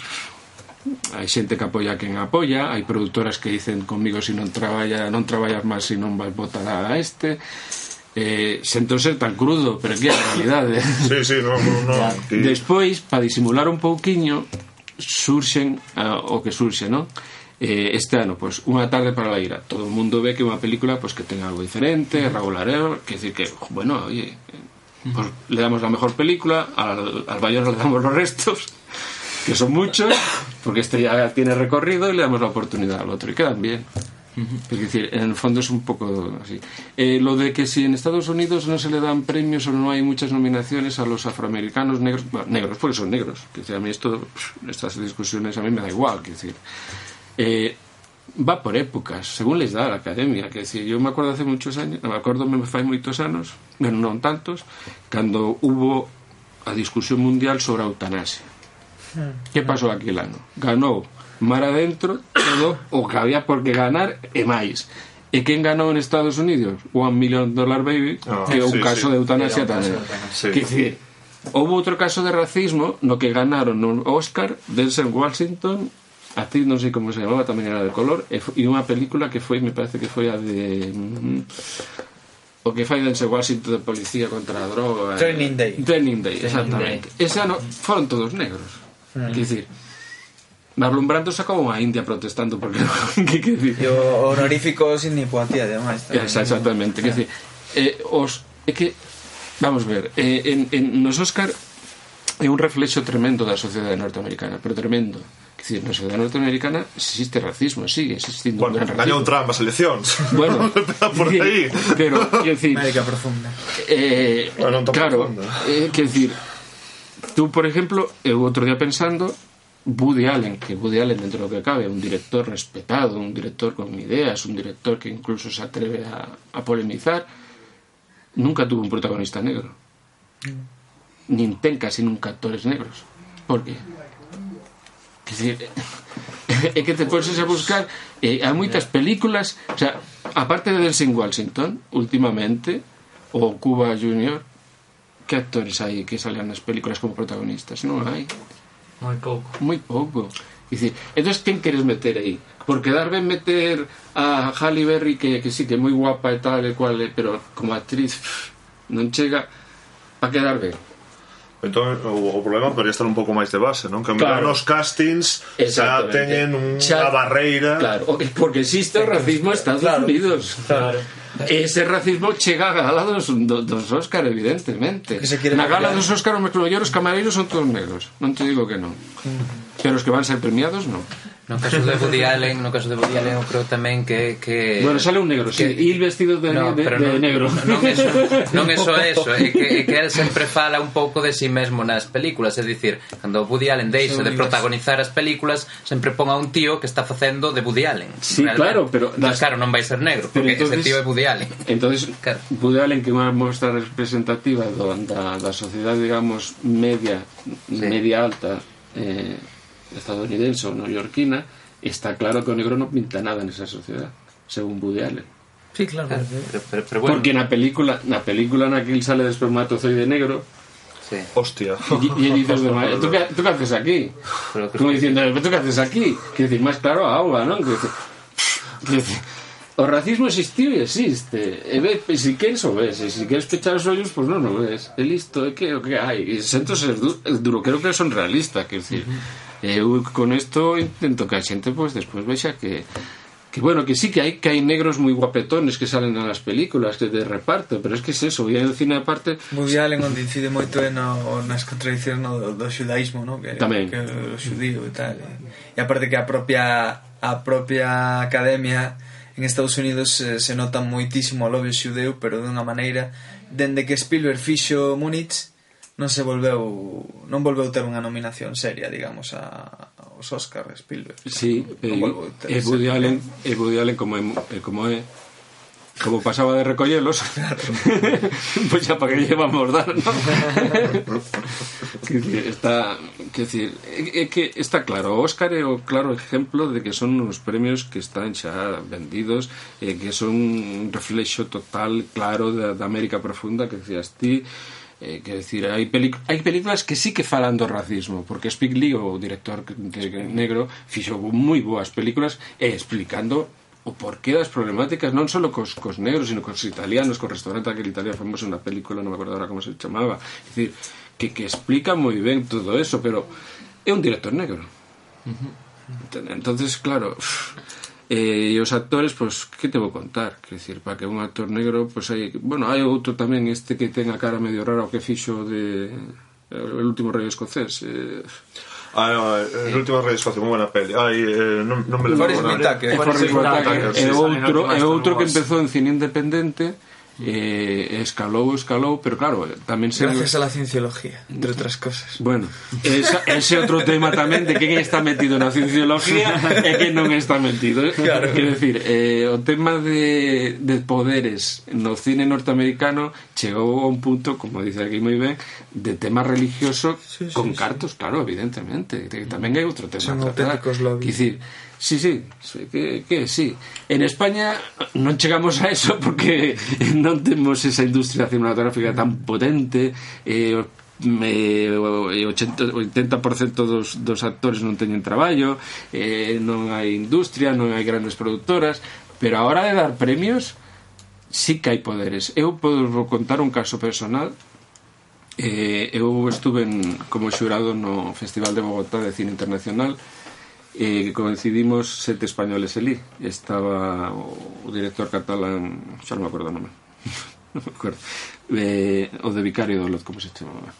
hai xente que apoia quen apoia, hai produtoras que dicen comigo se si non traballa, non traballas máis se non vais votar a este. Eh, sento ser tan crudo, pero que é a realidade. (laughs) sí, sí, no, no, no. Despois, para disimular un pouquiño, surxen uh, o que surxe, non? eh, este ano, pois, unha tarde para a ira. Todo o mundo ve que é unha película pois, que ten algo diferente, Raúl Areo, que decir que, bueno, oye, Pues, le damos a mellor película, al, al Bayona le damos os restos, que son muchos, porque este ya tiene recorrido y le damos la oportunidad al otro y quedan bien. Es decir, en el fondo es un poco así. Eh, lo de que si en Estados Unidos no se le dan premios o no hay muchas nominaciones a los afroamericanos negros, bueno, negros porque son negros. Que a mí esto, estas discusiones a mí me da igual. Que decir, eh, va por épocas, según les da la academia. Que decir, yo me acuerdo hace muchos años, me acuerdo me fai moitos anos, bueno, non tantos, cando hubo a discusión mundial sobre eutanasia. Que pasou aquel ano? Ganou mar adentro todo o que había por que ganar e máis. E quen ganou en Estados Unidos? One Million Dollar Baby, oh, que é un sí, caso sí. de eutanasia tamén. Sí. Que dicir, houve outro caso de racismo no que ganaron un Oscar Denzel Washington actriz non sei como se chamaba, tamén era de color eh, e, e unha película que foi, me parece que foi a de mm, o que fai Denzel Washington de policía contra a droga eh, Training Day Training Day, Training exactamente Day. Esa no, foron todos negros mm. que dicir Marlon Brando sacou unha India protestando porque que, que dicir, o honorífico sin ni ademais. tamén. Esa, exactamente. Que decir, eh, os, é que, vamos ver, eh, en, en, nos Oscar é un reflexo tremendo da sociedade norteamericana, pero tremendo. Que decir, na sociedade norteamericana existe racismo, sigue existindo Bueno, un gran racismo. Trump as eleccións. Bueno, (laughs) por aí. Pero, quero decir, América profunda. Eh, Bueno, claro, profunda. eh, decir, tú, por ejemplo, eu outro día pensando Woody Allen, que Woody Allen dentro do que cabe un director respetado, un director con ideas, un director que incluso se atreve a, a polemizar, nunca tuvo un protagonista negro. Nin ten casi nunca actores negros. Por qué? Que decir, (laughs) é que te pones a buscar eh, hai moitas películas o sea, aparte de Denzel Washington últimamente o Cuba Junior que actores hai que salen nas películas como protagonistas? Non hai. Moi pouco. Moi pouco. Dicir, entón, quen queres meter aí? Por quedar ben meter a Halle Berry, que, que sí, que é moi guapa e tal e cual, pero como actriz pff, non chega para quedar ben. Entón, o, o problema podría estar un pouco máis de base, non? Que claro. os castings xa teñen unha xa, barreira... Claro, porque existe o racismo en Estados claro, Unidos. Claro Ese racismo chega a gala dos, do- dos Óscar, evidentemente. Que se quere Na gala dos Óscar os mellores camareiros son todos negros. Non te digo que non. Pero os que van ser premiados, non. No caso de Woody (laughs) Allen, no caso de Woody Allen, eu creo tamén que que Bueno, sale un negro, que, sí, ir vestido de, no, de, de, non, de negro. Non eso, (laughs) non eso, eso, é que é que él sempre fala un pouco de si sí mesmo nas películas, é dicir, cando Woody Allen deixa de protagonizar as películas, sempre pon a un tío que está facendo de Woody Allen. Sí, realmente. claro, pero das... claro, non vai ser negro, porque pero entonces, ese tío é Woody Allen. Entonces, claro. Woody Allen que é unha mostra representativa do, da, da sociedade, digamos, media, sí. media alta, eh, estadounidense ou neoyorquina, está claro que o negro non pinta nada nesa sociedade, según Woody Allen. Sí, claro. Pero, claro. pero, pero, pero bueno, Porque na película, na película na que el sale de espermatozoide negro, sí. Hostia. y, y él dices, de ¿tú qué, ¿tú qué haces aquí? Como diciendo, ¿tú qué haces aquí? Que decir, máis claro a auga, non? Que decir, que decir, O racismo existiu e existe. E ve, e si queres o ves, e si queres pechar os ollos, pois pues non o ves. E listo, é que o que hai. E sento ser du duro, creo que son realistas quer dicir. Eu con isto intento que a xente pois pues, despois vexa que que bueno, que sí que hai que hai negros moi guapetones que salen nas películas que de reparto, pero es que es eso, e o cine aparte Woody Allen onde incide moito en o, nas contradicións no, do, do xudaísmo, no? que, Tamén. que o xudío e tal. E aparte que a propia a propia academia En Estados Unidos eh, se nota moitísimo o lobby xudeu, pero dunha maneira dende que Spielberg fixo Múnich non se volveu non volveu ter unha nominación seria, digamos, a aos Oscar Spielberg. Sí, non, non e, e Woody Allen, e Woody Allen como é, como é como pasaba de recollelos (laughs) pois xa para que llevamos dar ¿no? está decir, é que está claro Óscar é o claro exemplo de que son uns premios que están xa vendidos e que son un reflexo total claro da, da América profunda que decías ti Eh, que decir, pelic hai películas que sí que falan do racismo porque Spike Lee, o director de negro fixo moi boas películas e explicando o porqué das problemáticas non só cos, cos negros, sino cos italianos, cos restaurante aquel italiano famoso na película, non me acordo agora como se chamaba, é dicir, que, que explica moi ben todo eso, pero é un director negro. Uh -huh. Entonces, claro, uff, eh, e os actores, pois, pues, que te vou contar? Que decir, para que un actor negro, pois pues, hai, bueno, hai outro tamén este que ten a cara medio rara o que fixo de El último rei escocés. Eh, Ah, no, el último Rey de Escocia, muy buena peli. Ay, eh, non me Forrest. Whitaker. Forrest Whitaker, é outro, no é outro que empezou en cine independente eh, escalou, escalou, pero claro, tamén se... Gracias a la cienciología, entre outras cosas. Bueno, esa, ese outro tema tamén de quen está metido na cienciología e quen non está metido. Eh. Claro. Quero decir, eh, o tema de, de poderes no cine norteamericano chegou a un punto, como dice aquí moi ben, de tema religioso sí, sí, con sí, cartos, sí. claro, evidentemente. Que tamén hai outro tema. Son auténticos lobbies. Quer decir, Sí, sí, que, que sí. En España non chegamos a eso porque (laughs) non temos esa industria cinematográfica tan potente, eh, eh, 80, 80% dos, dos actores non teñen traballo, eh, non hai industria, non hai grandes produtoras, pero a hora de dar premios sí que hai poderes. Eu podo vos contar un caso personal Eh, eu estuve en, como xurado no Festival de Bogotá de Cine Internacional eh, que coincidimos sete españoles elí. Estaba o, director catalán xa non me acordo o nome. (laughs) Non me acordo. Eh, o de Vicario do Lot como se chamaba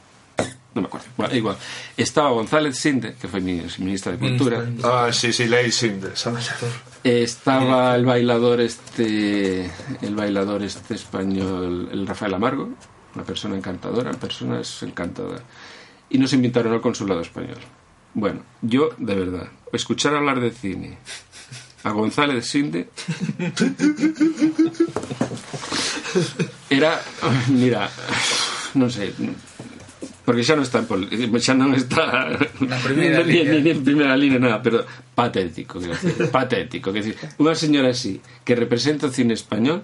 non me acordo. Bueno, igual. Estaba González Sinde que foi mi, ministra de Cultura. Ah, sí, sí, Ley Sinde, ¿sabes? estaba el bailador este el bailador este español el Rafael Amargo una persona encantadora persona es encantadora. Y nos invitaron al consulado español bueno yo de verdad escuchar hablar de cine a González Sinde era mira non sei porque xa non está en xa non está Na primeira ni, línea. ni, ni en primeira línea nada, pero patético, decir, patético, decir, unha señora así que representa cine español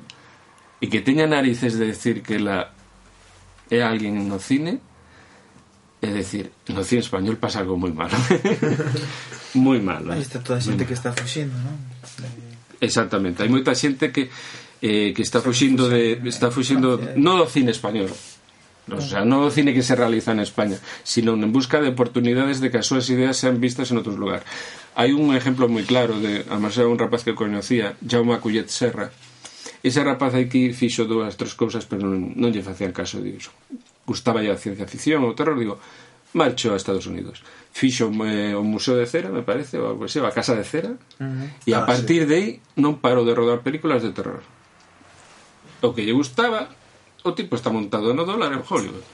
e que teña narices de decir que la é alguén no cine É decir, no cine español pasa algo moi malo. (laughs) moi malo. Aí está toda a xente que está fuxindo, non? Eh, exactamente. Hai moita xente que eh, que está fuxindo de está fuxindo ¿eh? non do cine español. O sea, non do cine que se realiza en España, sino en busca de oportunidades de que as súas ideas sean vistas en outros lugar. Hai un exemplo moi claro de, además, era un rapaz que coñecía, Jaume Acullet Serra. Ese rapaz aquí fixo dúas, tres cousas, pero non, non lle facían caso digo gustaba a ciencia ficción ou terror, digo, marcho a Estados Unidos. Fixo eh, o Museo de Cera, me parece, ou algo así, a Casa de Cera, uh -huh. e a ah, partir sí. de aí non paro de rodar películas de terror. O que lle gustaba, o tipo está montado no dólar en Hollywood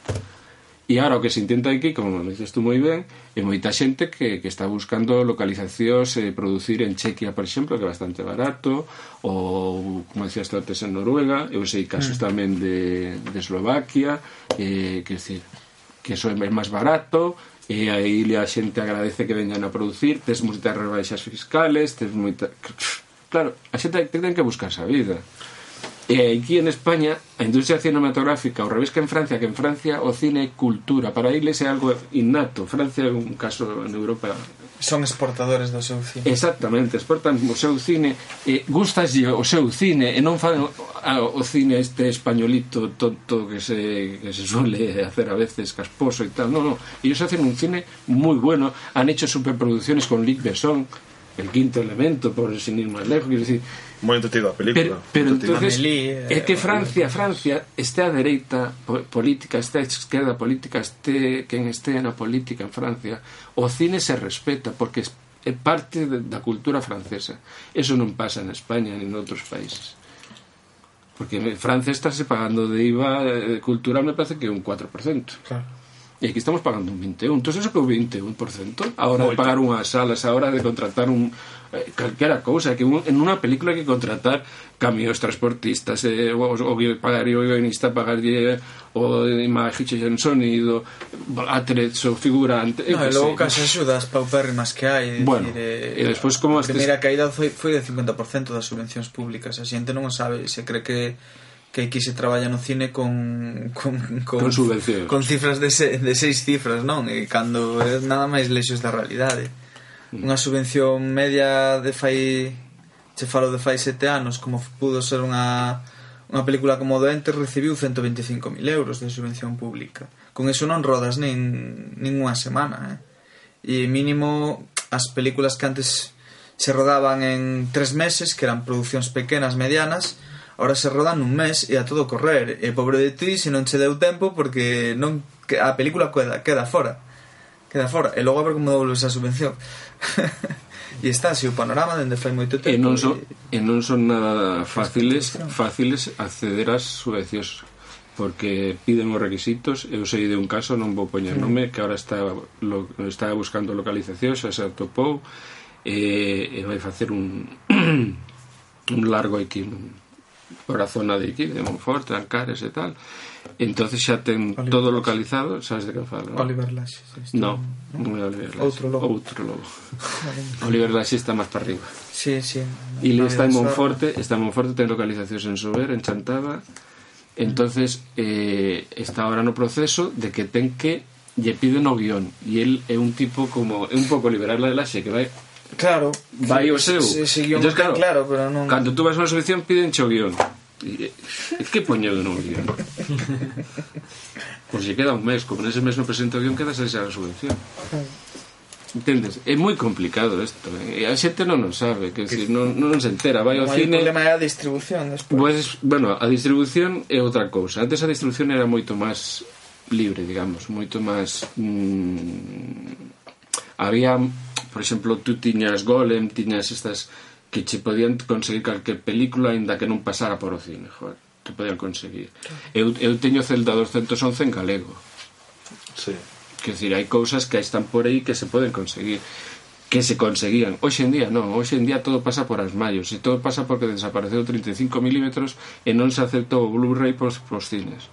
E agora o que se intenta aquí, como me dices tú moi ben, é moita xente que, que está buscando localizacións eh, producir en Chequia, por exemplo, que é bastante barato, ou, como decías tú antes, en Noruega, eu sei casos mm. tamén de, de Eslovaquia, eh, que, decir, que eso é máis barato, e aí a xente agradece que vengan a producir, tes moitas rebaixas fiscales, tes moita... Claro, a xente ten que buscar a vida. E aquí en España a industria cinematográfica ao revés que en Francia que en Francia o cine cultura. Para eles é algo innato. Francia é un caso en Europa. Son exportadores do seu cine. Exactamente, exportan o seu cine. E gustaslle o seu cine e non fan o cine este españolito tonto que se, que se suele hacer a veces casposo e tal, no, no, ellos hacen un cine muy bueno, han hecho superproducciones con Luc Besson el quinto elemento, por sin ir más lejos, quiero decir... Moi entretido a película. Pero, pero entonces, Amelie, é que Francia, Francia, este a dereita política, este a esquerda política, este quen este na política en Francia, o cine se respeta porque é parte da cultura francesa. Eso non pasa en España ni en outros países. Porque Francia estáse pagando de IVA eh, cultural me parece que un 4%. Claro E aquí estamos pagando un 21. Entón, eso que o 21% a hora Moito. de pagar unhas salas, a hora de contratar un eh, calquera cousa, que un, en unha película hai que contratar camións transportistas, eh, o, o, pagar o guionista, pagar o de imaxe en sonido, atrezo, figurante... No, e logo case axudas paupérrimas que hai. Bueno, decir, eh, e despois como... A primeira caída foi, foi de 50% das subvencións públicas. A xente non sabe, se cree que que aquí se traballa no cine con con, con, con subvencións con cifras de, se, de seis cifras non e cando é nada máis lexos da realidade mm. unha subvención media de fai che falo de fai sete anos como pudo ser unha unha película como Doente recibiu 125.000 euros de subvención pública con eso non rodas nin, nin unha semana eh? e mínimo as películas que antes se rodaban en tres meses que eran producións pequenas, medianas Ahora se roda nun mes e a todo correr, e pobre de ti se non che deu tempo porque non a película queda, queda fora. Queda fora, e logo a ver como devolves a subvención. (laughs) e está así o panorama dende fai moito tempo. E non son, e... e non son nada fáciles, fáciles acceder ás subvencións porque piden os requisitos eu sei de un caso, non vou poñer nome que ahora está, lo, está buscando localización xa se atopou e, e vai facer un (clears throat) un largo aquí por a zona de aquí, de Monfort, Trancares e tal. Entonces xa ten Oliver todo Lash. localizado sabes de que falo? Oliver Lash este no, no, non é Oliver Lash outro lobo, outro lobo. (laughs) Oliver Lash está máis para arriba. Sí, sí. E está en Monforte está en Monforte ten localizacións en Sober, en Chantaba. Entonces eh, está ahora no proceso de que ten que lle piden o guión. E el é un tipo como é un pouco liberal de Laxe que vai Claro. Vai o seu. Se, se guión Entonces, claro, claro, pero non... Cando tú vas a unha selección piden o guión. E, que poñedo no guión? pois se queda un mes, como nese mes non presento o guión, quedas a esa subvención. Entendes? É moi complicado isto. Eh? A xente non o sabe, que, que si non, non se entera, vai ao cine. O problema é a distribución despois. Pues, bueno, a distribución é outra cousa. Antes a distribución era moito máis libre, digamos, moito máis mmm, había Por exemplo, tú tiñas Golem, tiñas estas que che podían conseguir calquer película aínda que non pasara por o cine, joder, que podían conseguir. Eu, eu teño Zelda 211 en galego. Sí. Quer dizer, hai cousas que están por aí que se poden conseguir que se conseguían. Hoxe en día non, hoxe en día todo pasa por as mallos e todo pasa porque desapareceu 35 mm e non se aceptou o Blu-ray pos, pos cines.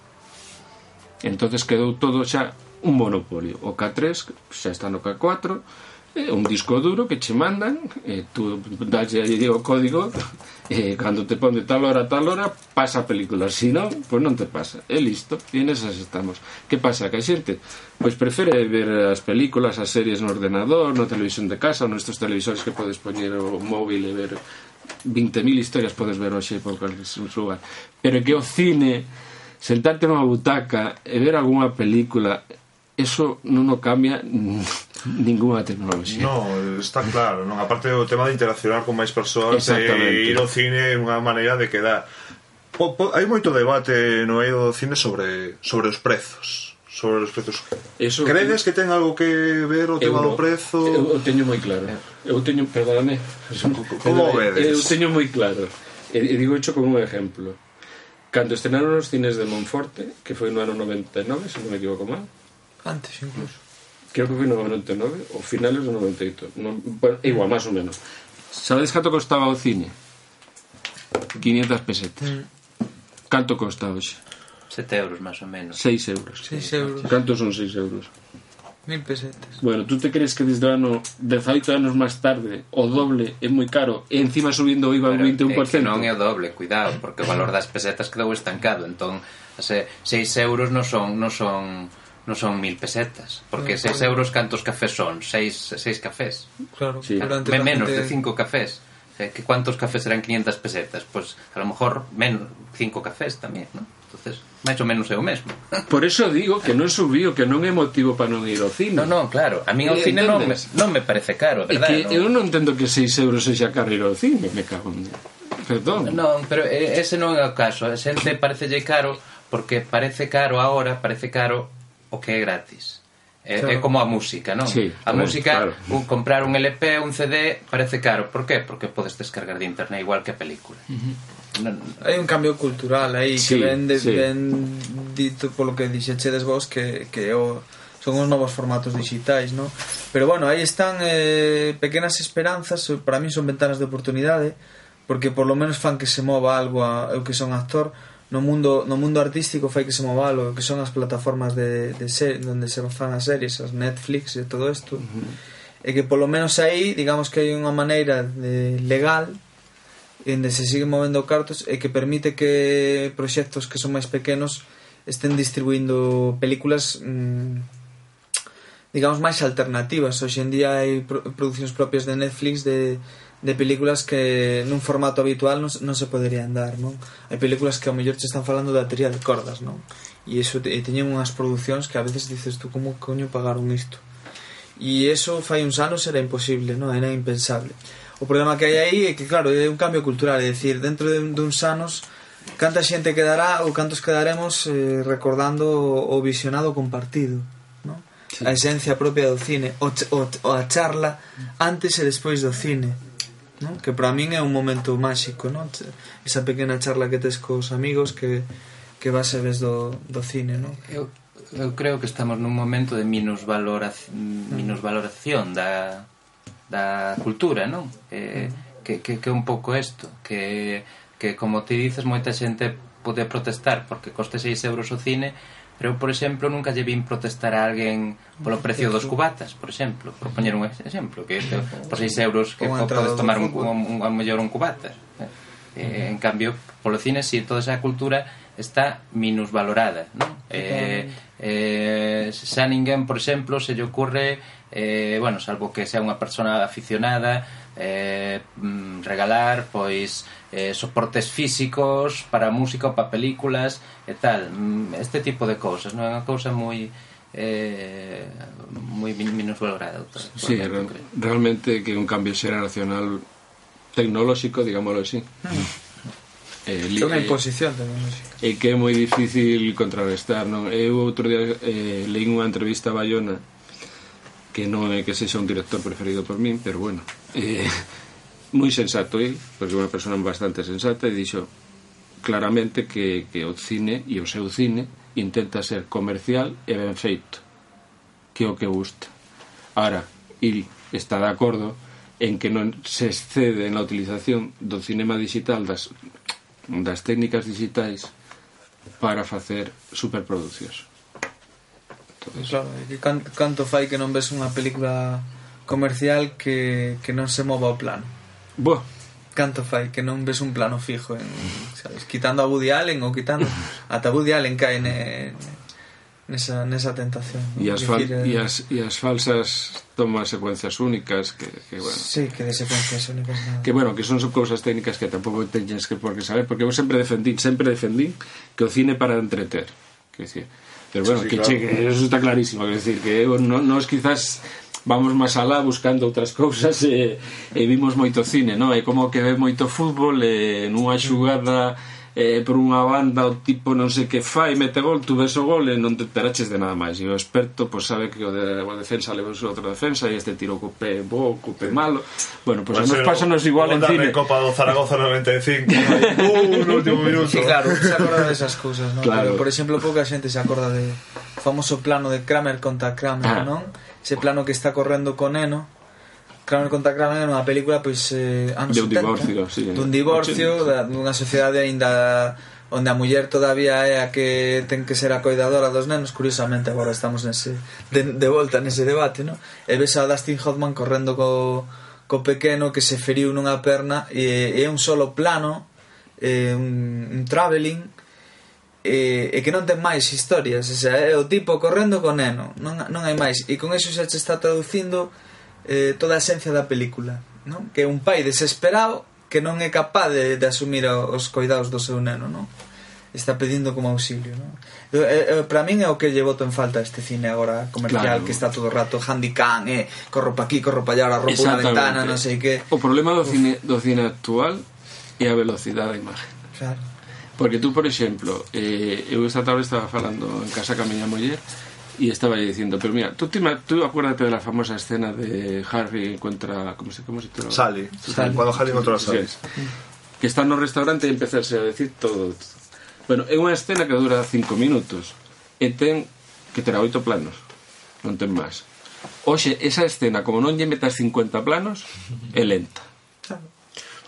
Entonces quedou todo xa un monopolio. O K3 xa está no K4, É un disco duro que che mandan, e tú dalle o código, e cando te pon de tal hora a tal hora, pasa a película. Se si non, pois non te pasa. E listo, e nesas estamos. Que pasa? Que a xente pois prefere ver as películas, as series no ordenador, na televisión de casa, nestes televisores que podes poñer o móvil e ver 20.000 historias podes ver hoxe por cualquier lugar. Pero que o cine, sentarte nunha butaca e ver algunha película, eso non o cambia Ninguna tecnoloxía. No, está claro, non? A parte do tema de interaccionar con máis persoas e ir ao cine é unha maneira de quedar. Po, po, hai moito debate no eido do cine sobre sobre os prezos sobre os prezos. Eso, Credes que ten algo que ver o tema do prezo? Eu, eu teño moi claro. Eu teño, perdóname. (laughs) Como vedes? Eu teño moi claro. E, e digo isto con un exemplo. Cando estrenaron os cines de Monforte, que foi no ano 99, se non me equivoco mal. Antes incluso creo que foi no 99 ou finales do 98 non, bueno, igual, máis ou menos. Sabedes canto costaba o cine? 500 pesetas. Mm. canto costa hoxe? 7 euros máis ou menos. 6 euros. 6 euros. Canto son 6 euros? Mil pesetas. Bueno, tú te crees que desde o ano 18 anos máis tarde O doble é moi caro E encima subindo o IVA un 21% é que non é o doble, cuidado Porque o valor das pesetas quedou estancado. Entón, se 6 euros non son, non son non son mil pesetas. Porque 6 seis euros cantos cafés son? Seis, seis cafés. Claro, sí. Durante menos gente... de cinco cafés. Eh, que ¿Cuántos cafés serán 500 pesetas? Pues a lo mejor menos cinco cafés tamén, ¿no? Entonces, máis ou menos é o mesmo. (laughs) Por eso digo que non subiu, que non é motivo para non ir ao cine. Non, non, claro. A mí ao eh, cine non me, non me parece caro, verdad? Que non? eu non entendo que 6 euros sexa caro ir ao cine, me cago en... Perdón. Non, pero eh, ese non é o caso. A xente parecelle caro porque parece caro agora, parece caro o que é gratis. É, claro. é como a música, non? Sí, a música, claro. un, comprar un LP, un CD, parece caro. Por qué? Porque podes descargar de internet igual que a película. Uh -huh. non. Hai un cambio cultural aí sí, que ven, de, sí. ven dito polo que dixechedes vos que, que o, son os novos formatos digitais, non? Pero bueno, aí están eh, pequenas esperanzas, para mí son ventanas de oportunidade, porque por lo menos fan que se mova algo a, eu que son actor, no mundo no mundo artístico fai que se movalo que son as plataformas de, de ser, donde se fan as series as Netflix e todo isto uh -huh. e que polo menos aí digamos que hai unha maneira de legal onde se siguen movendo cartos e que permite que proxectos que son máis pequenos estén distribuindo películas mmm, digamos máis alternativas hoxe en día hai producións propias de Netflix de de películas que nun formato habitual non, non se poderían dar, non? Hai películas que ao mellor che están falando da teoría de cordas, non? E iso e teñen unhas producións que a veces dices tú como coño pagaron isto. E eso fai uns anos era imposible, non? Era impensable. O problema que hai aí é que claro, é un cambio cultural, é dicir, dentro de, de uns anos canta xente quedará ou cantos quedaremos eh, recordando o, o visionado compartido, non? Sí. A esencia propia do cine, o, o, o a charla antes e despois do cine non? que para min é un momento máxico non? esa pequena charla que tes cos amigos que, que vas e ves do, do cine non? Eu, eu creo que estamos nun momento de minusvaloración, mm. minusvaloración da, da cultura non? Eh, mm. que, que, que un pouco isto que, que como ti dices moita xente pode protestar porque coste 6 euros o cine Pero eu, por exemplo, nunca lle vin protestar a alguén polo precio dos cubatas, por exemplo, por poñer un exemplo, que este, por 6 euros que podes tomar un, un, un, a mellor un cubata. Eh, eh en cambio, polo cine, si toda esa cultura está minusvalorada, non? Eh, eh, xa ninguén, por exemplo, se lle ocorre eh, bueno, salvo que sea unha persona aficionada eh, mm, regalar pois eh, soportes físicos para música ou para películas e tal, mm, este tipo de cousas non é unha cousa moi eh, moi minusvalorada outra, sí, re realmente que un cambio xeracional tecnolóxico, digámoslo así. Mm. Eh, que é unha imposición tamén E que é moi difícil contrarrestar non? Eu outro día eh, leí unha entrevista a Bayona que non é que sexa un director preferido por min, pero bueno, eh, moi sensato ele, porque é unha persona bastante sensata e dixo claramente que, que o cine e o seu cine intenta ser comercial e ben feito que o que gusta. Ara, il está de acordo en que non se excede na utilización do cinema digital das, das técnicas digitais para facer superproducións Todo claro, que canto, canto fai que non ves unha película comercial que, que non se mova o plano. Boa. Canto fai que non ves un plano fijo en, mm-hmm. sabes, quitando a Woody Allen ou quitando mm-hmm. ata Woody Allen cae ne, nesa, nesa tentación. E as, fal, e, as, e as falsas tomas secuencias únicas que, que bueno. Sí, que de secuencias únicas. Nada. Que bueno, que son cousas técnicas que tampouco teñes que por que saber, porque eu sempre defendín, sempre defendín que o cine para entreter. Que decir, Pero bueno, sí, que claro. cheque, eso está clarísimo, es decir, que non, nos quizás vamos máis alá buscando outras cousas e, e vimos moito cine, non? É como que ve moito fútbol e nunha xugada eh, por unha banda o tipo non sei que fai, mete gol, tú ves o gol e non te enteraches de nada máis. E o experto pois, sabe que o de o defensa leva su outra defensa e este tiro co pé bo, co pé malo. Bueno, pois pues, nos pasa nos igual en cine. Copa do Zaragoza 95. uh, no último minuto. Sí, claro, se acorda de esas cousas, ¿no? Claro. Pero, por exemplo, pouca xente se acorda de famoso plano de Kramer contra Kramer, ah. non? Ese plano que está correndo con Eno Kramer contra Kramer era unha película pois eh, anos de un 70, divorcio, sí, dun divorcio 80, da, dunha sociedade aínda onde a muller todavía é a que ten que ser a coidadora dos nenos, curiosamente agora estamos nese, de, de volta nese debate, no? e ves a Dustin Hoffman correndo co, co pequeno que se feriu nunha perna e, e é un solo plano, é un, un travelling, e, e que non ten máis historias, o sea, é o tipo correndo co neno, non, non hai máis, e con eso xa che está traducindo eh, toda a esencia da película non? que é un pai desesperado que non é capaz de, de asumir os coidados do seu neno non? está pedindo como auxilio non? eh, eh, para min é o que lle boto en falta este cine agora comercial claro. que está todo o rato handicam, eh, corro pa aquí, corro pa allá, rompo unha ventana, non sei que. O problema do cine do cine actual é a velocidade da imagen. Claro. Porque tú, por exemplo, eh, eu esta tarde estaba falando en casa ca miña muller y estaba diciendo, pero mira, tú, te, tú acuérdate de la famosa escena de Harry contra... ¿Cómo se, cómo se titula? Sally. Sally. Cuando Harry contra a Sally. Sí, sí. Que está en un restaurante y empezarse a decir todo. Bueno, é unha escena que dura cinco minutos e ten que terá oito planos. Non ten máis. Oxe, esa escena, como non lle metas 50 planos, é lenta.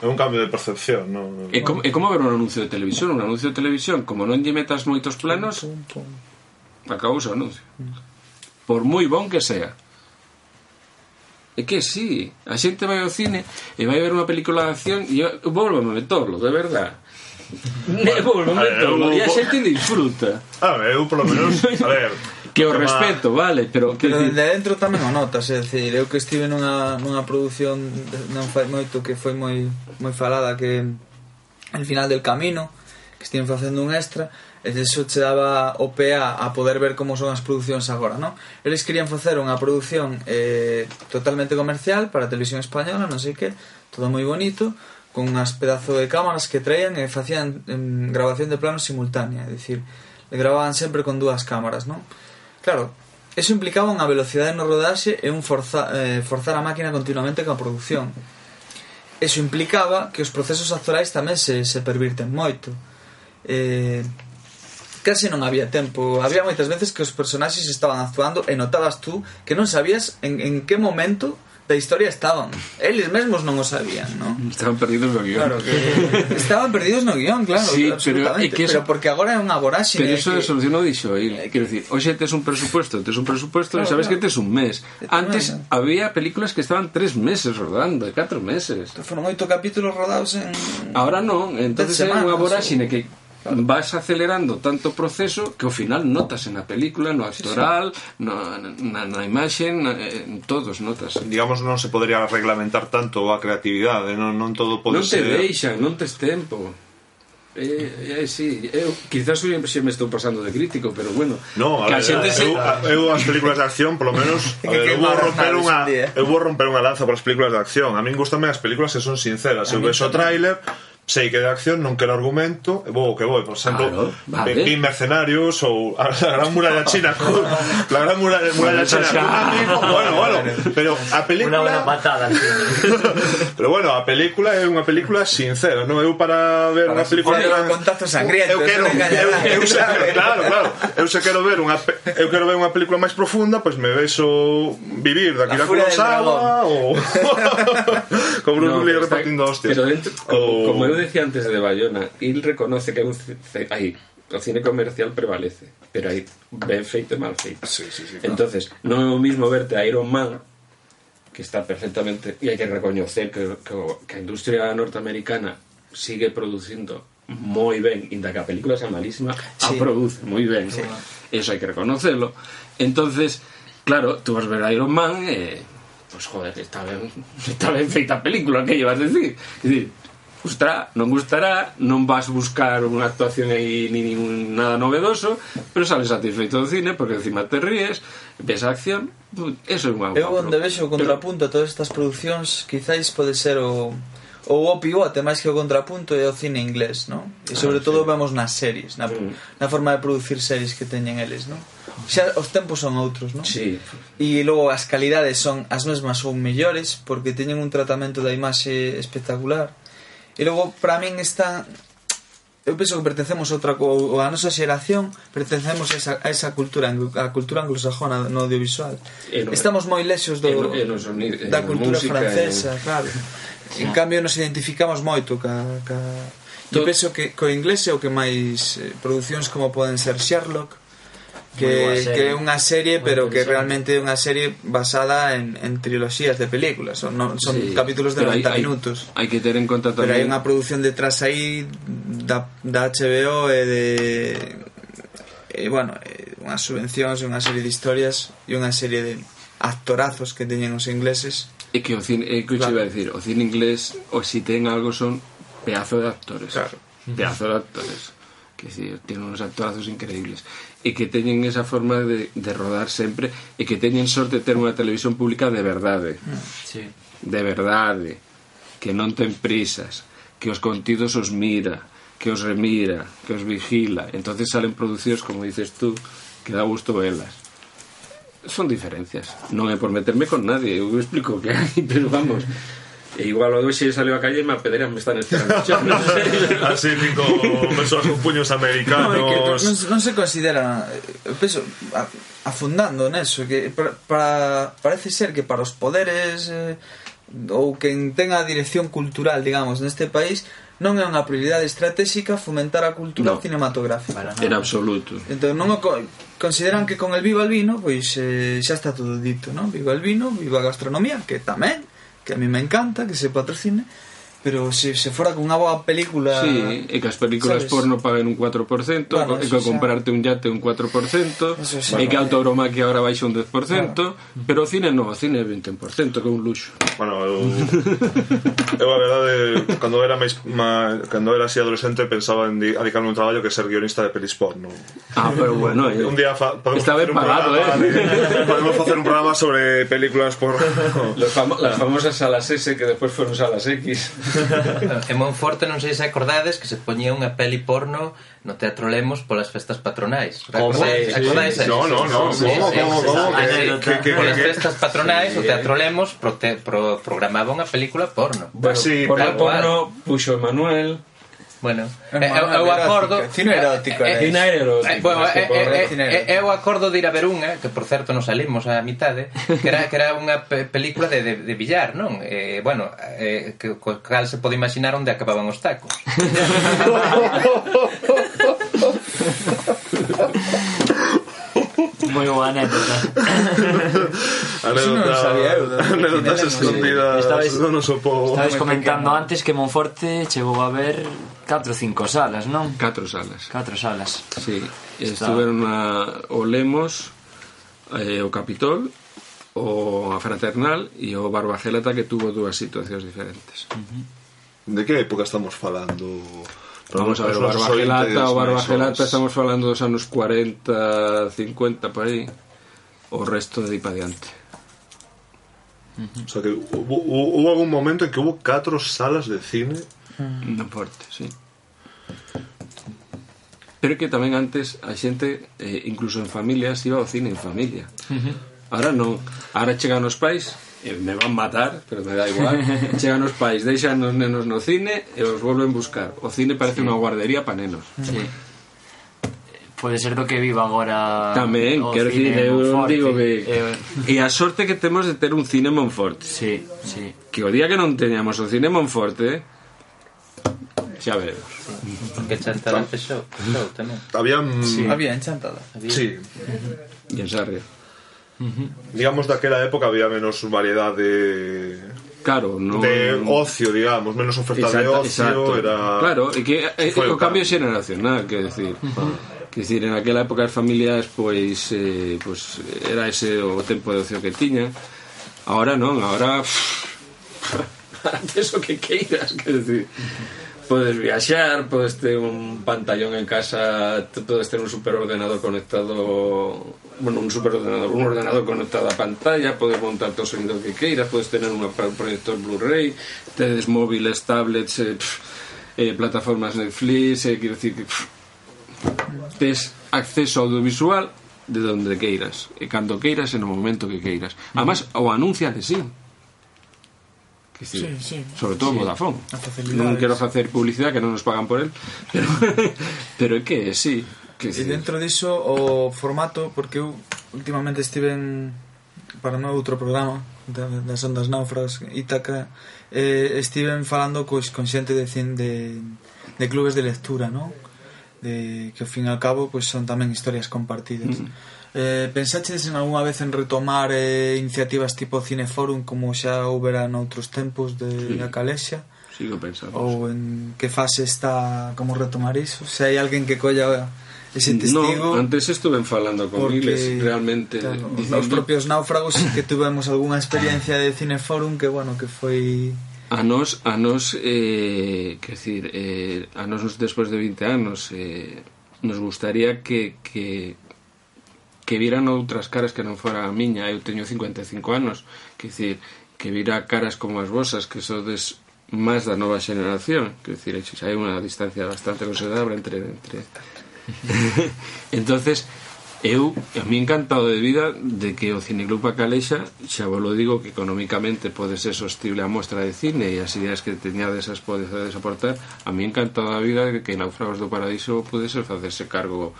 É un cambio de percepción, non? É como, é como ver un anuncio de televisión. Un anuncio de televisión, como non lle metas moitos planos, acabou o anuncio. Por moi bon que sea. É que sí, a xente vai ao cine e vai ver unha película de acción e eu, volvo a meterlo, de verdad. (laughs) Ne, volvo a meterlo e a xente disfruta. A ver, eu polo menos, (laughs) a ver, que o respeto, vale, pero que pero dicir... de dentro tamén o notas, é dicir, eu que estive nunha nunha produción non fai moito que foi moi moi falada que el final del camino, que estiven facendo un extra e eso che daba o PA a poder ver como son as producións agora, non? Eles querían facer unha produción eh, totalmente comercial para a televisión española, non sei que, todo moi bonito, con unhas pedazo de cámaras que traían e facían em, grabación de plano simultánea, é dicir, le grababan sempre con dúas cámaras, non? Claro, eso implicaba unha velocidade no rodaxe e un forza, eh, forzar a máquina continuamente coa produción. Eso implicaba que os procesos actorais tamén se, se pervirten moito. Eh, case non había tempo. Había moitas veces que os personaxes estaban actuando e notabas tú que non sabías en, en que momento da historia estaban. Eles mesmos non o sabían, ¿no? Estaban perdidos no guión. Claro, que (laughs) estaban perdidos no guión, claro, sí, pero, é que eso, pero porque agora é unha voráxine. Pero eso que... solucionou dixo, eh, quero dicir, hoxe tes un presupuesto, tes un presupuesto claro, e sabes claro. que tes un mes. Antes había películas que estaban tres meses rodando, catro meses. Foron oito capítulos rodados en Ahora non, entonces é unha voráxine que Claro. Vas acelerando tanto proceso que ao final notas en a película, no actoral, no, na, na imaxe, na, en todos notas. Digamos, non se podría reglamentar tanto a creatividade, non, non todo pode non ser... Non te deixan, non tes tempo. Eh, eh, sí, eu quizás eu se me estou pasando de crítico, pero bueno. No, a, ver, xente se... eu, eu as películas de acción, polo menos, (laughs) a ver, eu vou romper unha eu vou romper unha lanza para as películas de acción. A min gustanme as películas que son sinceras. Eu vexo o tráiler, sei que de acción, non que no argumento, e vou que vou, por exemplo, claro, vale. vin mercenarios ou a, a gran muralla china, (laughs) con, la gran muralla, muralla china. Con, bueno, bueno, pero a película Una buena patada. (laughs) pero bueno, a película é unha película sincera, non eu para ver unha película eu, gran... contacto sangriento. Eu quero, eu, eu, eu se, claro, claro. Eu se quero ver unha eu quero ver unha película máis profunda, pois pues me vexo vivir da Kira Kurosawa (laughs) ou con Bruce no, Lee repartindo hostias. Pero dentro, como, o... como eu decía antes de Bayona, il reconoce que un hai, o cine comercial prevalece, pero hai ben feito mal feito. Sí, sí, sí, claro. Entonces, non é o mismo verte a Iron Man que está perfectamente e hai que recoñecer que, que, a industria norteamericana sigue producindo moi ben, inda que a película sea malísima, a produce moi ben. Eso hai que reconocerlo. Entonces, claro, tú vas ver a Iron Man e pues joder, está ben, (laughs) está ben feita a película, que llevas a decir? É dicir, gustará, non gustará, non vas buscar unha actuación aí ni ningún nada novedoso, pero sales satisfeito do cine porque encima te ríes, ves a acción, eso é unha Eu onde vexo o contrapunto a todas estas producións, quizáis pode ser o o o pivote máis que o contrapunto é o cine inglés, non? E sobre ah, todo sí. vemos nas series, na, mm. na forma de producir series que teñen eles, non? Xa os tempos son outros, non? Sí. E logo as calidades son as mesmas ou mellores porque teñen un tratamento da imaxe espectacular E logo, para min, está... Eu penso que pertencemos a outra a nosa xeración, pertencemos a esa, a esa cultura, a cultura anglosajona no audiovisual. No, Estamos moi lexos do, en, no sonido, da cultura música, francesa, en... claro. En cambio, nos identificamos moito ca, ca... Eu penso que co inglés é o que máis eh, producións como poden ser Sherlock, que, serie. que é unha serie pero que realmente é unha serie basada en, en trilogías de películas son, non, son Sí, capítulos de pero 90 hai- hai- minutos Hai que ter en conta pero hai tamén unha produción detrás aí da, da HBO e de e bueno, e unhas subvencións unha serie de historias e unha serie de actorazos que teñen os ingleses É que o cine, é que. Claro. iba a decir, o cine inglés, o si ten algo son pedazo de actores. Claro. Pedazo de actores. que sí, tienen unos actorazos increíbles. E que teñen esa forma de, de rodar sempre e que teñen sorte de ter unha televisión pública de verdade. Sí. de verdade. Que non ten prisas. Que os contidos os mira que os remira, que os vigila. Entonces salen producidos, como dices tú que dá gusto velas. Son diferencias. Non é por meterme con nadie. Eu explico que hai, (laughs) pero vamos. E igual o hoxe salio a calle e me apedrean me están encerrando. (laughs) no sé. Así cinco persoas con puños americanos. No, é que non, non se considera eh, penso a, afundando neso que para, para parece ser que para os poderes eh, ou quen ten a dirección cultural, digamos, neste país non é unha prioridade estratégica fomentar a cultura no, cinematográfica. En absoluto. Entón, non o co consideran que con el Viva el Vino, pois eh, xa está todo dito, non? Viva el Vino, viva a gastronomía, que tamén que a mí me encanta que se patrocine, Pero se, se fora con unha boa película... Sí, e que as películas sabes? porno paguen un 4%, bueno, e que xa... comprarte un yate un 4%, eso xa, e que a autobromaquia agora baixa un 10%, pero o cine non, o cine é 20%, que é un luxo. Bueno, eu, eu a verdade, cando era máis, má, cando era así adolescente, pensaba en adicarme un traballo que ser guionista de pelis porno. Ah, pero bueno... Eh, un día fa, podemos Está ben pagado, programa, eh? De, podemos facer un programa sobre películas porno. Fam las famosas salas S que despois foron salas X. (laughs) en Monforte non sei se acordades que se poñía unha peli porno no Teatro Lemos polas festas patronais. Acordades? acordades sí. No, no, no. Sí, como, sí, como, sí. Que, que, polas festas patronais sí. o Teatro Lemos prote, pro, programaba unha película porno. Bueno, sí, pero, porno puxo Manuel Bueno, eh, eu, eu acordo Cine erótico eh, eh Cine erótico eh, Bueno, eh, eh, eu acordo de ir a ver unha Que por certo non salimos a mitade Que era, que era unha película de, de, de billar, non? Eh, bueno, eh, que, co cal se pode imaginar onde acababan os tacos. (laughs) moi boa (laughs) anécdota. anécdota, sí, anécdotas escondidas estabais, do noso povo. Estabais comentando pequeno. antes que Monforte chegou a ver 4 ou 5 salas, non? 4 salas. 4 salas. Sí, Está. estiveron a, o Lemos, eh, o Capitol, o a Fraternal e o Barbagelata que tuvo dúas situacións diferentes. Uh -huh. De que época estamos falando? Vamos a ver, o Barbagelata, o Barbagelata estamos falando dos anos 40, 50 por aí. O resto de para diante. O sea que hubo, hubo algún momento en que hubo catro salas de cine no porte, sí. Pero que tamén antes a xente, eh, incluso en familias, iba ao cine en familia. Uh -huh. Ahora non. Ahora chegan os pais, e me van matar, pero me da igual. (laughs) chegan os pais, deixan os nenos no cine e os volven buscar. O cine parece unha guardería para nenos. Sí. Pode ser do que viva agora Tamén, o quero dicir, eu digo que... Eh, E a sorte que temos de ter un cine Monforte. sí, sí. Que o día que non teñamos o cine Monforte, xa veremos. porque Chantal empezou, empezou tamén había Sí. Había enchantada. sí, E en Sarria. -huh. Digamos, daquela época había menos variedad de... Claro, no... De ocio, digamos, menos oferta exacto, de ocio, exacto. era... Claro, e que eh, é, eh, o cambio xeracional, que decir... Uh -huh. Ah, que decir, en aquela época as familias pois, eh, pois era ese o tempo de ocio que tiña Ahora non, ahora... (laughs) Antes o que queiras, que decir podes viaxar, podes ter un pantallón en casa, podes ter un superordenador conectado, bueno, un superordenador, un ordenador conectado a pantalla, podes montar o sonido que queiras, podes tener un proyector Blu-ray, tedes móviles, tablets, eh, pff, eh, plataformas Netflix, eh, quero dicir que pff, tes acceso audiovisual de donde queiras, e cando queiras e no momento que queiras. Además, o anuncia de sí. Sí, sí, sobre todo sí. Vodafone. Non quero facer publicidade que non nos pagan por el, pero, (laughs) pero é que sí. Que e dentro diso o formato, porque eu últimamente estive en, para un outro programa da, das ondas náufragas Ítaca eh, estiven falando cois con xente de, cin, de, de clubes de lectura ¿no? De, que ao fin e ao cabo pois, son tamén historias compartidas mm. Eh, pensaches en algunha vez en retomar eh, iniciativas tipo Cineforum como xa houbera noutros tempos de sí. a Calexia? Sigo pensando. Ou en que fase está como retomar iso? Se hai alguén que colla ese testigo... No, antes estuve falando con porque, Miles, realmente... Claro, diciendo... Os propios náufragos que tuvemos algunha experiencia de Cineforum que, bueno, que foi... A nos, a nos, eh, que decir, eh, a nos despois de 20 anos, eh, nos gustaría que, que, que viran outras caras que non fora a miña, eu teño 55 anos, que dicir, que vira caras como as vosas, que sodes máis da nova xeneración, que dicir, xa hai unha distancia bastante considerable entre entre. (laughs) Entonces, eu a mí encantado de vida de que o Cineclub Calexa xa vos lo digo que económicamente pode ser sostible a mostra de cine e as ideas que teñades as podedes aportar a mí encantado da vida de que Naufragos do Paraíso pudese facerse cargo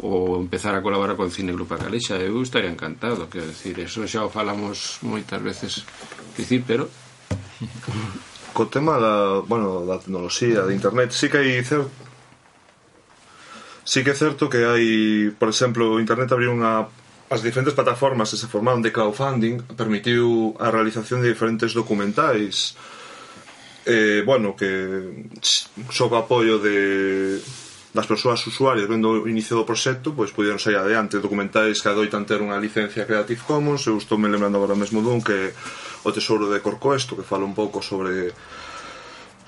ou empezar a colaborar con Cine Grupa Galixa eu estaría encantado, quero decir eso xa o falamos moitas veces dicir, pero co tema da, bueno, da tecnoloxía, de internet, sí que hai certo sí que é certo que hai, por exemplo, internet abriu unha as diferentes plataformas que se formaron de crowdfunding permitiu a realización de diferentes documentais eh, bueno, que sob apoio de das persoas usuarias vendo o inicio do proxecto pois pudieron sair adiante documentais que adoitan ter unha licencia Creative Commons. Eu estou me lembrando agora mesmo dun que o Tesouro de Corcoesto que fala un pouco sobre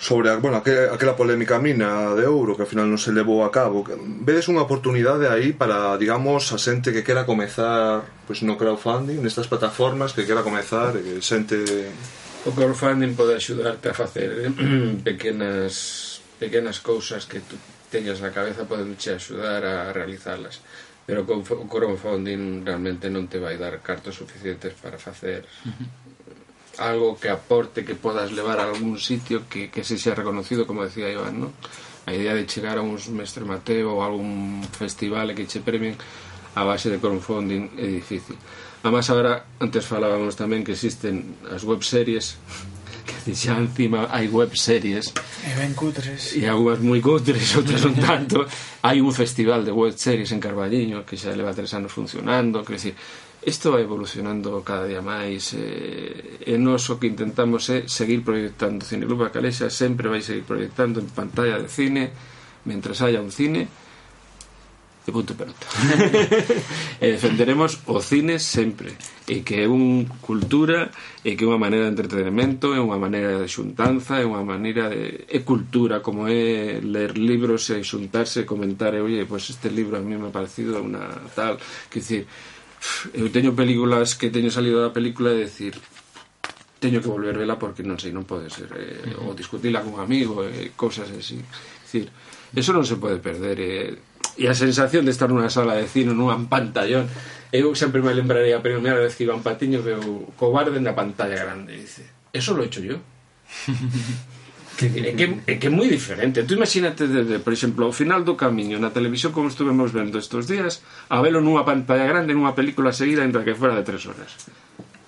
sobre bueno, aquela polémica mina de ouro que ao final non se levou a cabo. Vedes unha oportunidade aí para digamos a xente que quera comezar pois no crowdfunding nestas plataformas que quera comezar e xente o crowdfunding pode axudarte a facer eh, (clears throat) pequenas pequenas cousas que tú teñas na cabeza poden che axudar a realizalas. Pero con o crowdfunding realmente non te vai dar cartos suficientes para facer algo que aporte que podas levar a algún sitio que, que se xa reconocido como decía Iván ¿no? a idea de chegar a uns mestre Mateo ou a algún festival e que che premien a base de crowdfunding é difícil. Además, agora, antes falábamos tamén que existen as webseries que xa encima hai webseries e ben cutres. E algunhas moi cutres, (laughs) outras non tanto. Hai un festival de webseries en Carballiño que xa leva tres anos funcionando. Que decir, isto vai evolucionando cada día máis eh, e nós o que intentamos é seguir proyectando. Cineclub Bacalexa sempre vai seguir proyectando en pantalla de cine mentras haya un cine e punto pelota. (laughs) E eh, defenderemos o cine sempre. E que é unha cultura e que é unha maneira de entretenimento é unha maneira de xuntanza é unha maneira de... é cultura como é ler libros e xuntarse e comentar e oye, pois pues este libro a mí me ha parecido unha tal que decir, eu teño películas que teño salido da película e decir teño que volver vela porque non sei, non pode ser eh, ou discutila con un amigo e eh, cousas así decir, eso non se pode perder eh, e a sensación de estar nunha sala de cine nun pantallón. Eu sempre me lembraría a primeira vez que iban patiño veu o cobarde na pantalla grande. Dice, eso lo he hecho yo (laughs) que, é que, é que é moi diferente. Tú imagínate, desde, por exemplo, ao final do camiño na televisión como estuvemos vendo estes días a velo nunha pantalla grande nunha película seguida entre que fuera de tres horas.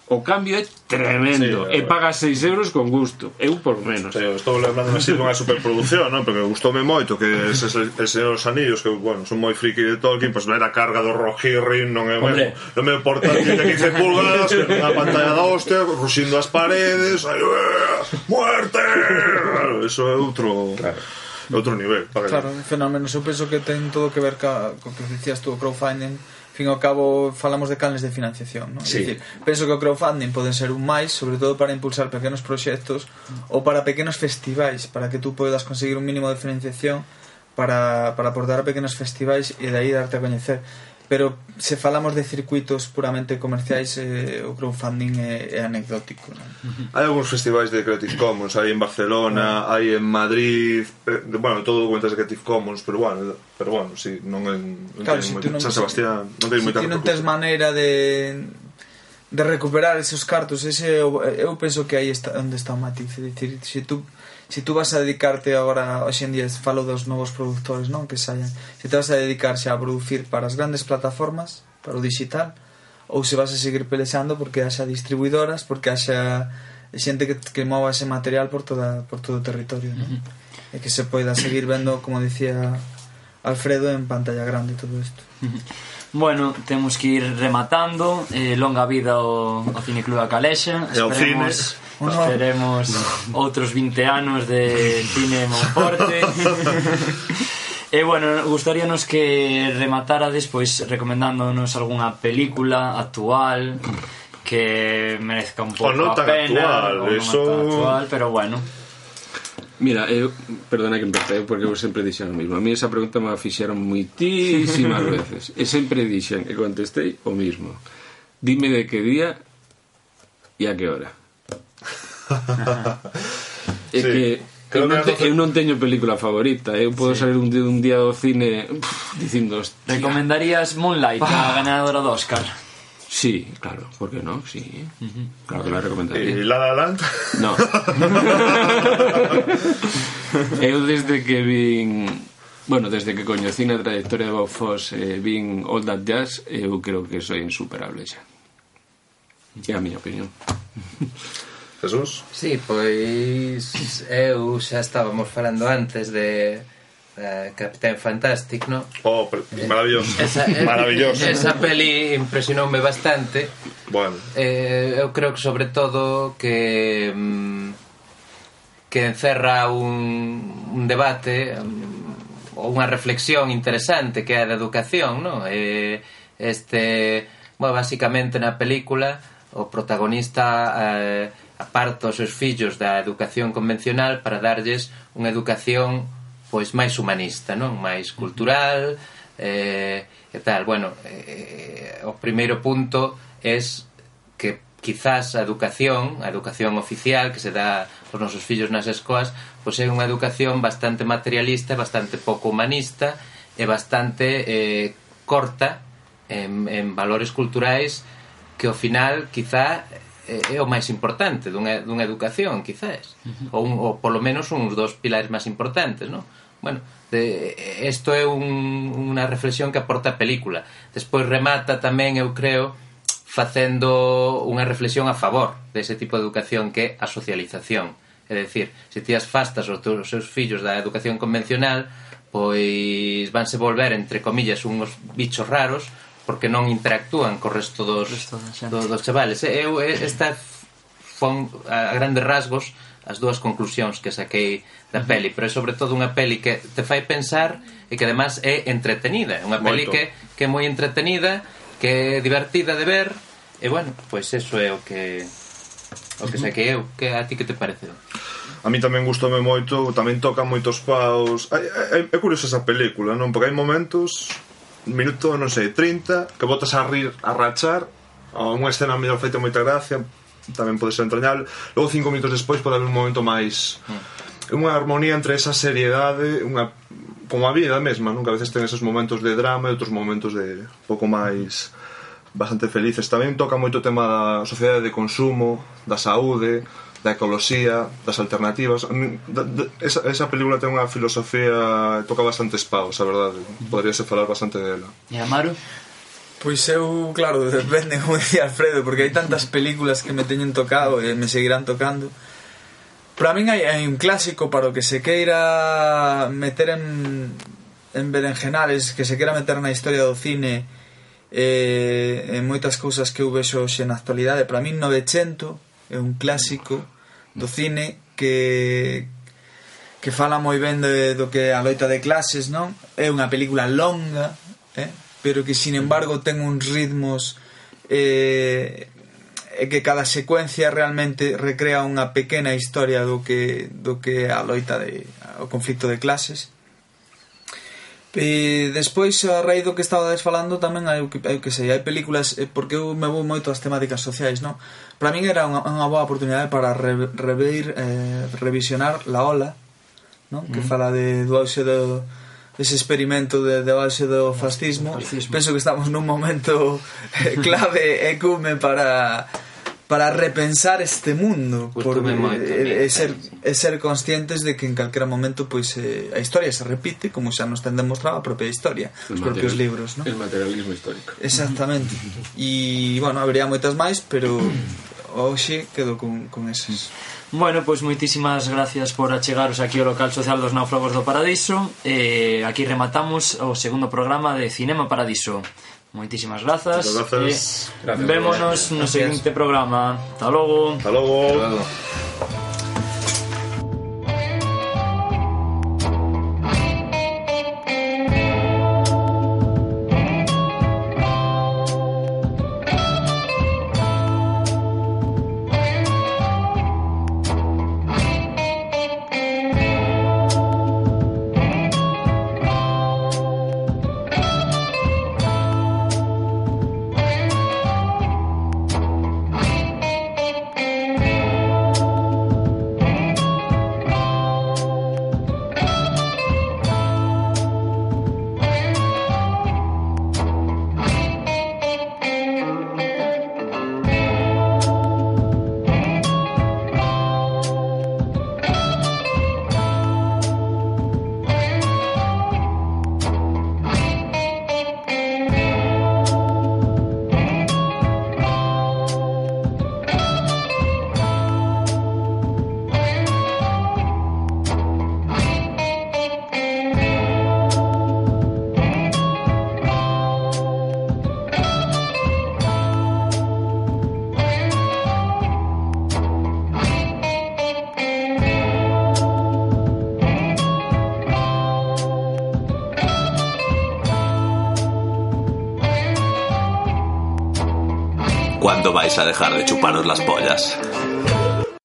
O cambio é tremendo. Sí, e pagas 6 euros con gusto. Eu por menos. sí, Estou lembrando así dunha superproducción non? Porque gustoume moito que ese, ese Señor dos anillos Que, bueno, son moi friki de Tolkien Pois pues, ver a carga do Rohirrim Non é Hombre. mesmo. Non me importa de 15 pulgadas Que unha pantalla da hostia Ruxindo as paredes ay, eh, Muerte! Claro, Eso é outro claro. outro nivel para claro, fenómenos, eu penso que ten todo que ver ca, co que dicías tú, o crowdfunding fin ao cabo falamos de canles de financiación, non? Sí. Dicir, penso que o crowdfunding pode ser un máis, sobre todo para impulsar pequenos proxectos ou para pequenos festivais, para que tú podas conseguir un mínimo de financiación para, para aportar a pequenos festivais e de aí darte a coñecer pero se falamos de circuitos puramente comerciais eh, o crowdfunding é, é anecdótico non? hai algúns festivais de Creative Commons hai en Barcelona, ah. hai en Madrid eh, bueno, todo cuentas de Creative Commons pero bueno, pero bueno si sí, non, en, claro, si non, San Sebastián non tens si moita ti non tens maneira de de recuperar esos cartos ese eu, eu penso que aí está onde está o matiz. É dicir, se si tú se tú vas a dedicarte agora hoxe en día falo dos novos produtores non que saian. Se te vas a dedicarse a producir para as grandes plataformas para o digital ou se vas a seguir pelexando porque haxa distribuidoras porque haxa xente que, que mova ese material por, toda, por todo o territorio non? E que se poida seguir vendo como dicía Alfredo en pantalla grande todo isto. Bueno, temos que ir rematando. Eh, Longa vida o, o Cineclub da Calexa Esperemos... E ao Uno... Teremos outros 20 anos de cine Monforte. (laughs) E bueno, gustaríanos que rematara pois recomendándonos algunha película actual que merezca un pouco no a pena, actual, non eso... tan actual, pero bueno. Mira, eu, perdona que empecé, porque eu sempre dixen o mismo. A mí esa pregunta me a fixeron moitísimas veces. E sempre dixen, e contestei o mismo. Dime de que día e a que hora é sí. que Creo eu non, te, eu non teño película favorita ¿eh? Eu podo sí. salir un, un día do cine pff, Dicindo hostia. Recomendarías Moonlight ah. A ganadora do Oscar Sí, claro, ¿por qué no? Sí, uh -huh. claro que la recomendaría. E La La Land? No. (laughs) eu desde que vin... Bueno, desde que coñecín a trayectoria de Bob Foss eh, vin All That Jazz, eh, eu creo que soy insuperable xa. É a miña opinión. Jesús? Sí, pois eu xa estábamos falando antes de uh, Capitán Fantastic, no? Oh, maravilloso. Esa, (laughs) eh, maravilloso. Esa peli impresionoume bastante. Bueno. Eh, eu creo que sobre todo que mm, que encerra un, un debate mm, ou unha reflexión interesante que é a da educación, no? Eh, este, bueno, basicamente na película o protagonista eh, aparta os seus fillos da educación convencional para darlles unha educación pois máis humanista, non? Máis cultural, eh, e tal. Bueno, eh, o primeiro punto é que quizás a educación, a educación oficial que se dá aos nosos fillos nas escoas, pois é unha educación bastante materialista, bastante pouco humanista e bastante eh, corta en, en valores culturais que ao final quizá é, é o máis importante dunha, dunha educación, quizás, ou, un, ou polo menos uns dos pilares máis importantes, non? Bueno, de, isto é un, unha reflexión que aporta a película. Despois remata tamén, eu creo, facendo unha reflexión a favor dese tipo de educación que é a socialización. É dicir, se ti as fastas os teus seus fillos da educación convencional, pois vanse volver, entre comillas, unhos bichos raros, porque non interactúan co resto dos, resto do, dos chavales. Eu, esta fon, a grandes rasgos, as dúas conclusións que saquei da peli, pero é sobre todo unha peli que te fai pensar e que además é entretenida, unha peli Moito. que, que é moi entretenida, que é divertida de ver, e bueno, pois eso é o que o que saquei eu. Que a ti que te pareceu? A mí tamén gustoume moito, tamén toca moitos paus. É, é, é curiosa esa película, non? Porque hai momentos minuto, non sei, 30 que botas a rir, a rachar. Unha escena mellor feita moita gracia tamén pode ser entrañable. Logo cinco minutos despois pode haber un momento máis hmm. unha armonía entre esa seriedade unha como a vida mesma, nunca a veces ten esos momentos de drama e outros momentos de pouco máis bastante felices. Tamén toca moito o tema da sociedade de consumo, da saúde, da ecoloxía, das alternativas. Da, da, esa, esa película ten unha filosofía, toca bastantes paus, a verdade. Poderíase falar bastante dela. E Amaro? Pois eu, claro, (laughs) depende, como dicía Alfredo, porque hai tantas películas que me teñen tocado e me seguirán tocando. Para min hai, hai un clásico para o que se queira meter en, en berenjenales, que se queira meter na historia do cine eh, e, e moitas cousas que eu vexo hoxe na actualidade. Para min 900 é un clásico do cine que que fala moi ben de, do que é a loita de clases, non? É unha película longa, eh? pero que sin embargo ten uns ritmos eh, e que cada secuencia realmente recrea unha pequena historia do que do que é a loita de o conflicto de clases E despois, a raíz do que estaba falando, tamén hai, hai que sei, hai películas, eh, porque eu me vou moito as temáticas sociais, non? Para min era unha, unha boa oportunidade para re, rever, eh, revisionar La Ola, non? Que mm. fala de, do auxe do, ese experimento de, de base do fascismo. fascismo. Penso que estamos nun momento eh, clave e cume para para repensar este mundo por, porque moito, é, é, ser, é ser conscientes de que en calquera momento pois eh, a historia se repite como xa nos ten demostrado a propia historia el os propios libros ¿no? el materialismo histórico. Exactamente. E bueno, habría moitas máis pero hoxe quedo con, con esas. Bueno, pois moitísimas gracias por achegaros aquí ao local social dos náufragos do Paradiso. Eh, Aquí rematamos o segundo programa de Cinema Paradiso. Muchísimas gracias. Gracias. Vémonos en el siguiente programa. Hasta luego. Hasta luego. dejar de chupar.